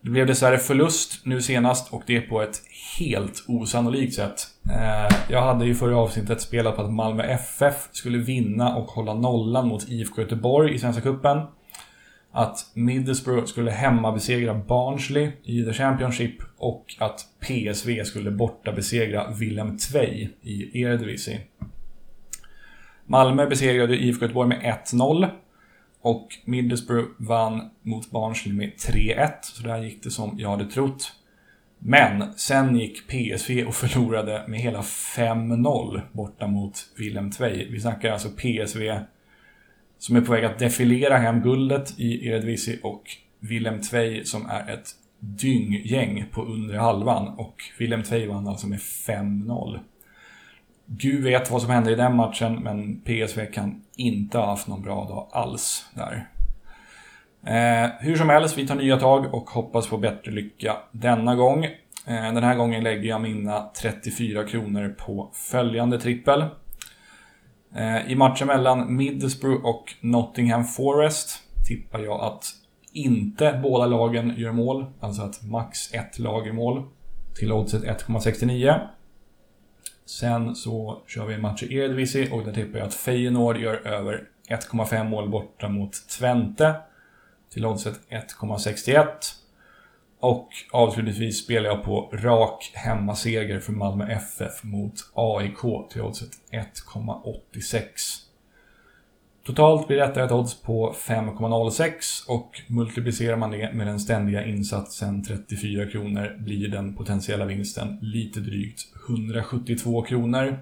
Speaker 1: Det blev dessvärre förlust nu senast och det på ett helt osannolikt sätt. Eh, jag hade ju förra avsnittet spelat på att Malmö FF skulle vinna och hålla nollan mot IFK Göteborg i Svenska Cupen att Middlesbrough skulle hemma besegra Barnsley i The Championship och att PSV skulle borta besegra Willem Tvei i Eredivisie. Malmö besegrade IFK Göteborg med 1-0 och Middlesbrough vann mot Barnsley med 3-1, så där gick det som jag hade trott. Men sen gick PSV och förlorade med hela 5-0 borta mot Willem Tvei. Vi snackar alltså PSV som är på väg att defilera hem guldet i Eredivisie och Willem Tvei som är ett dynggäng på undre halvan och Willem Tvei vann alltså med 5-0. Gud vet vad som hände i den matchen, men PSV kan inte ha haft någon bra dag alls där. Eh, hur som helst, vi tar nya tag och hoppas på bättre lycka denna gång. Eh, den här gången lägger jag mina 34 kronor på följande trippel. Eh, I matchen mellan Middlesbrough och Nottingham Forest tippar jag att inte båda lagen gör mål, alltså att max ett lag gör mål till oddset 1,69. Sen så kör vi en match i Eredivisie och där tippar jag att Feyenoord gör över 1,5 mål borta mot Twente till oddset 1,61. Och avslutningsvis spelar jag på rak hemmaseger för Malmö FF mot AIK till oddset 1,86. Totalt blir detta ett odds på 5,06 och multiplicerar man det med den ständiga insatsen 34 kronor blir den potentiella vinsten lite drygt 172 kronor.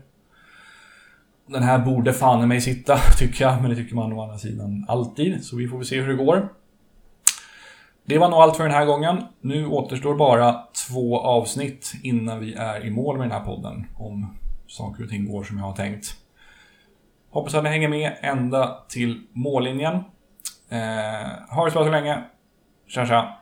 Speaker 1: Den här borde fan i mig sitta, tycker jag, men det tycker man å andra sidan alltid, så vi får väl se hur det går. Det var nog allt för den här gången. Nu återstår bara två avsnitt innan vi är i mål med den här podden. Om saker och ting går som jag har tänkt. Hoppas att ni hänger med ända till mållinjen. Eh, ha det så bra så länge. Tja tja!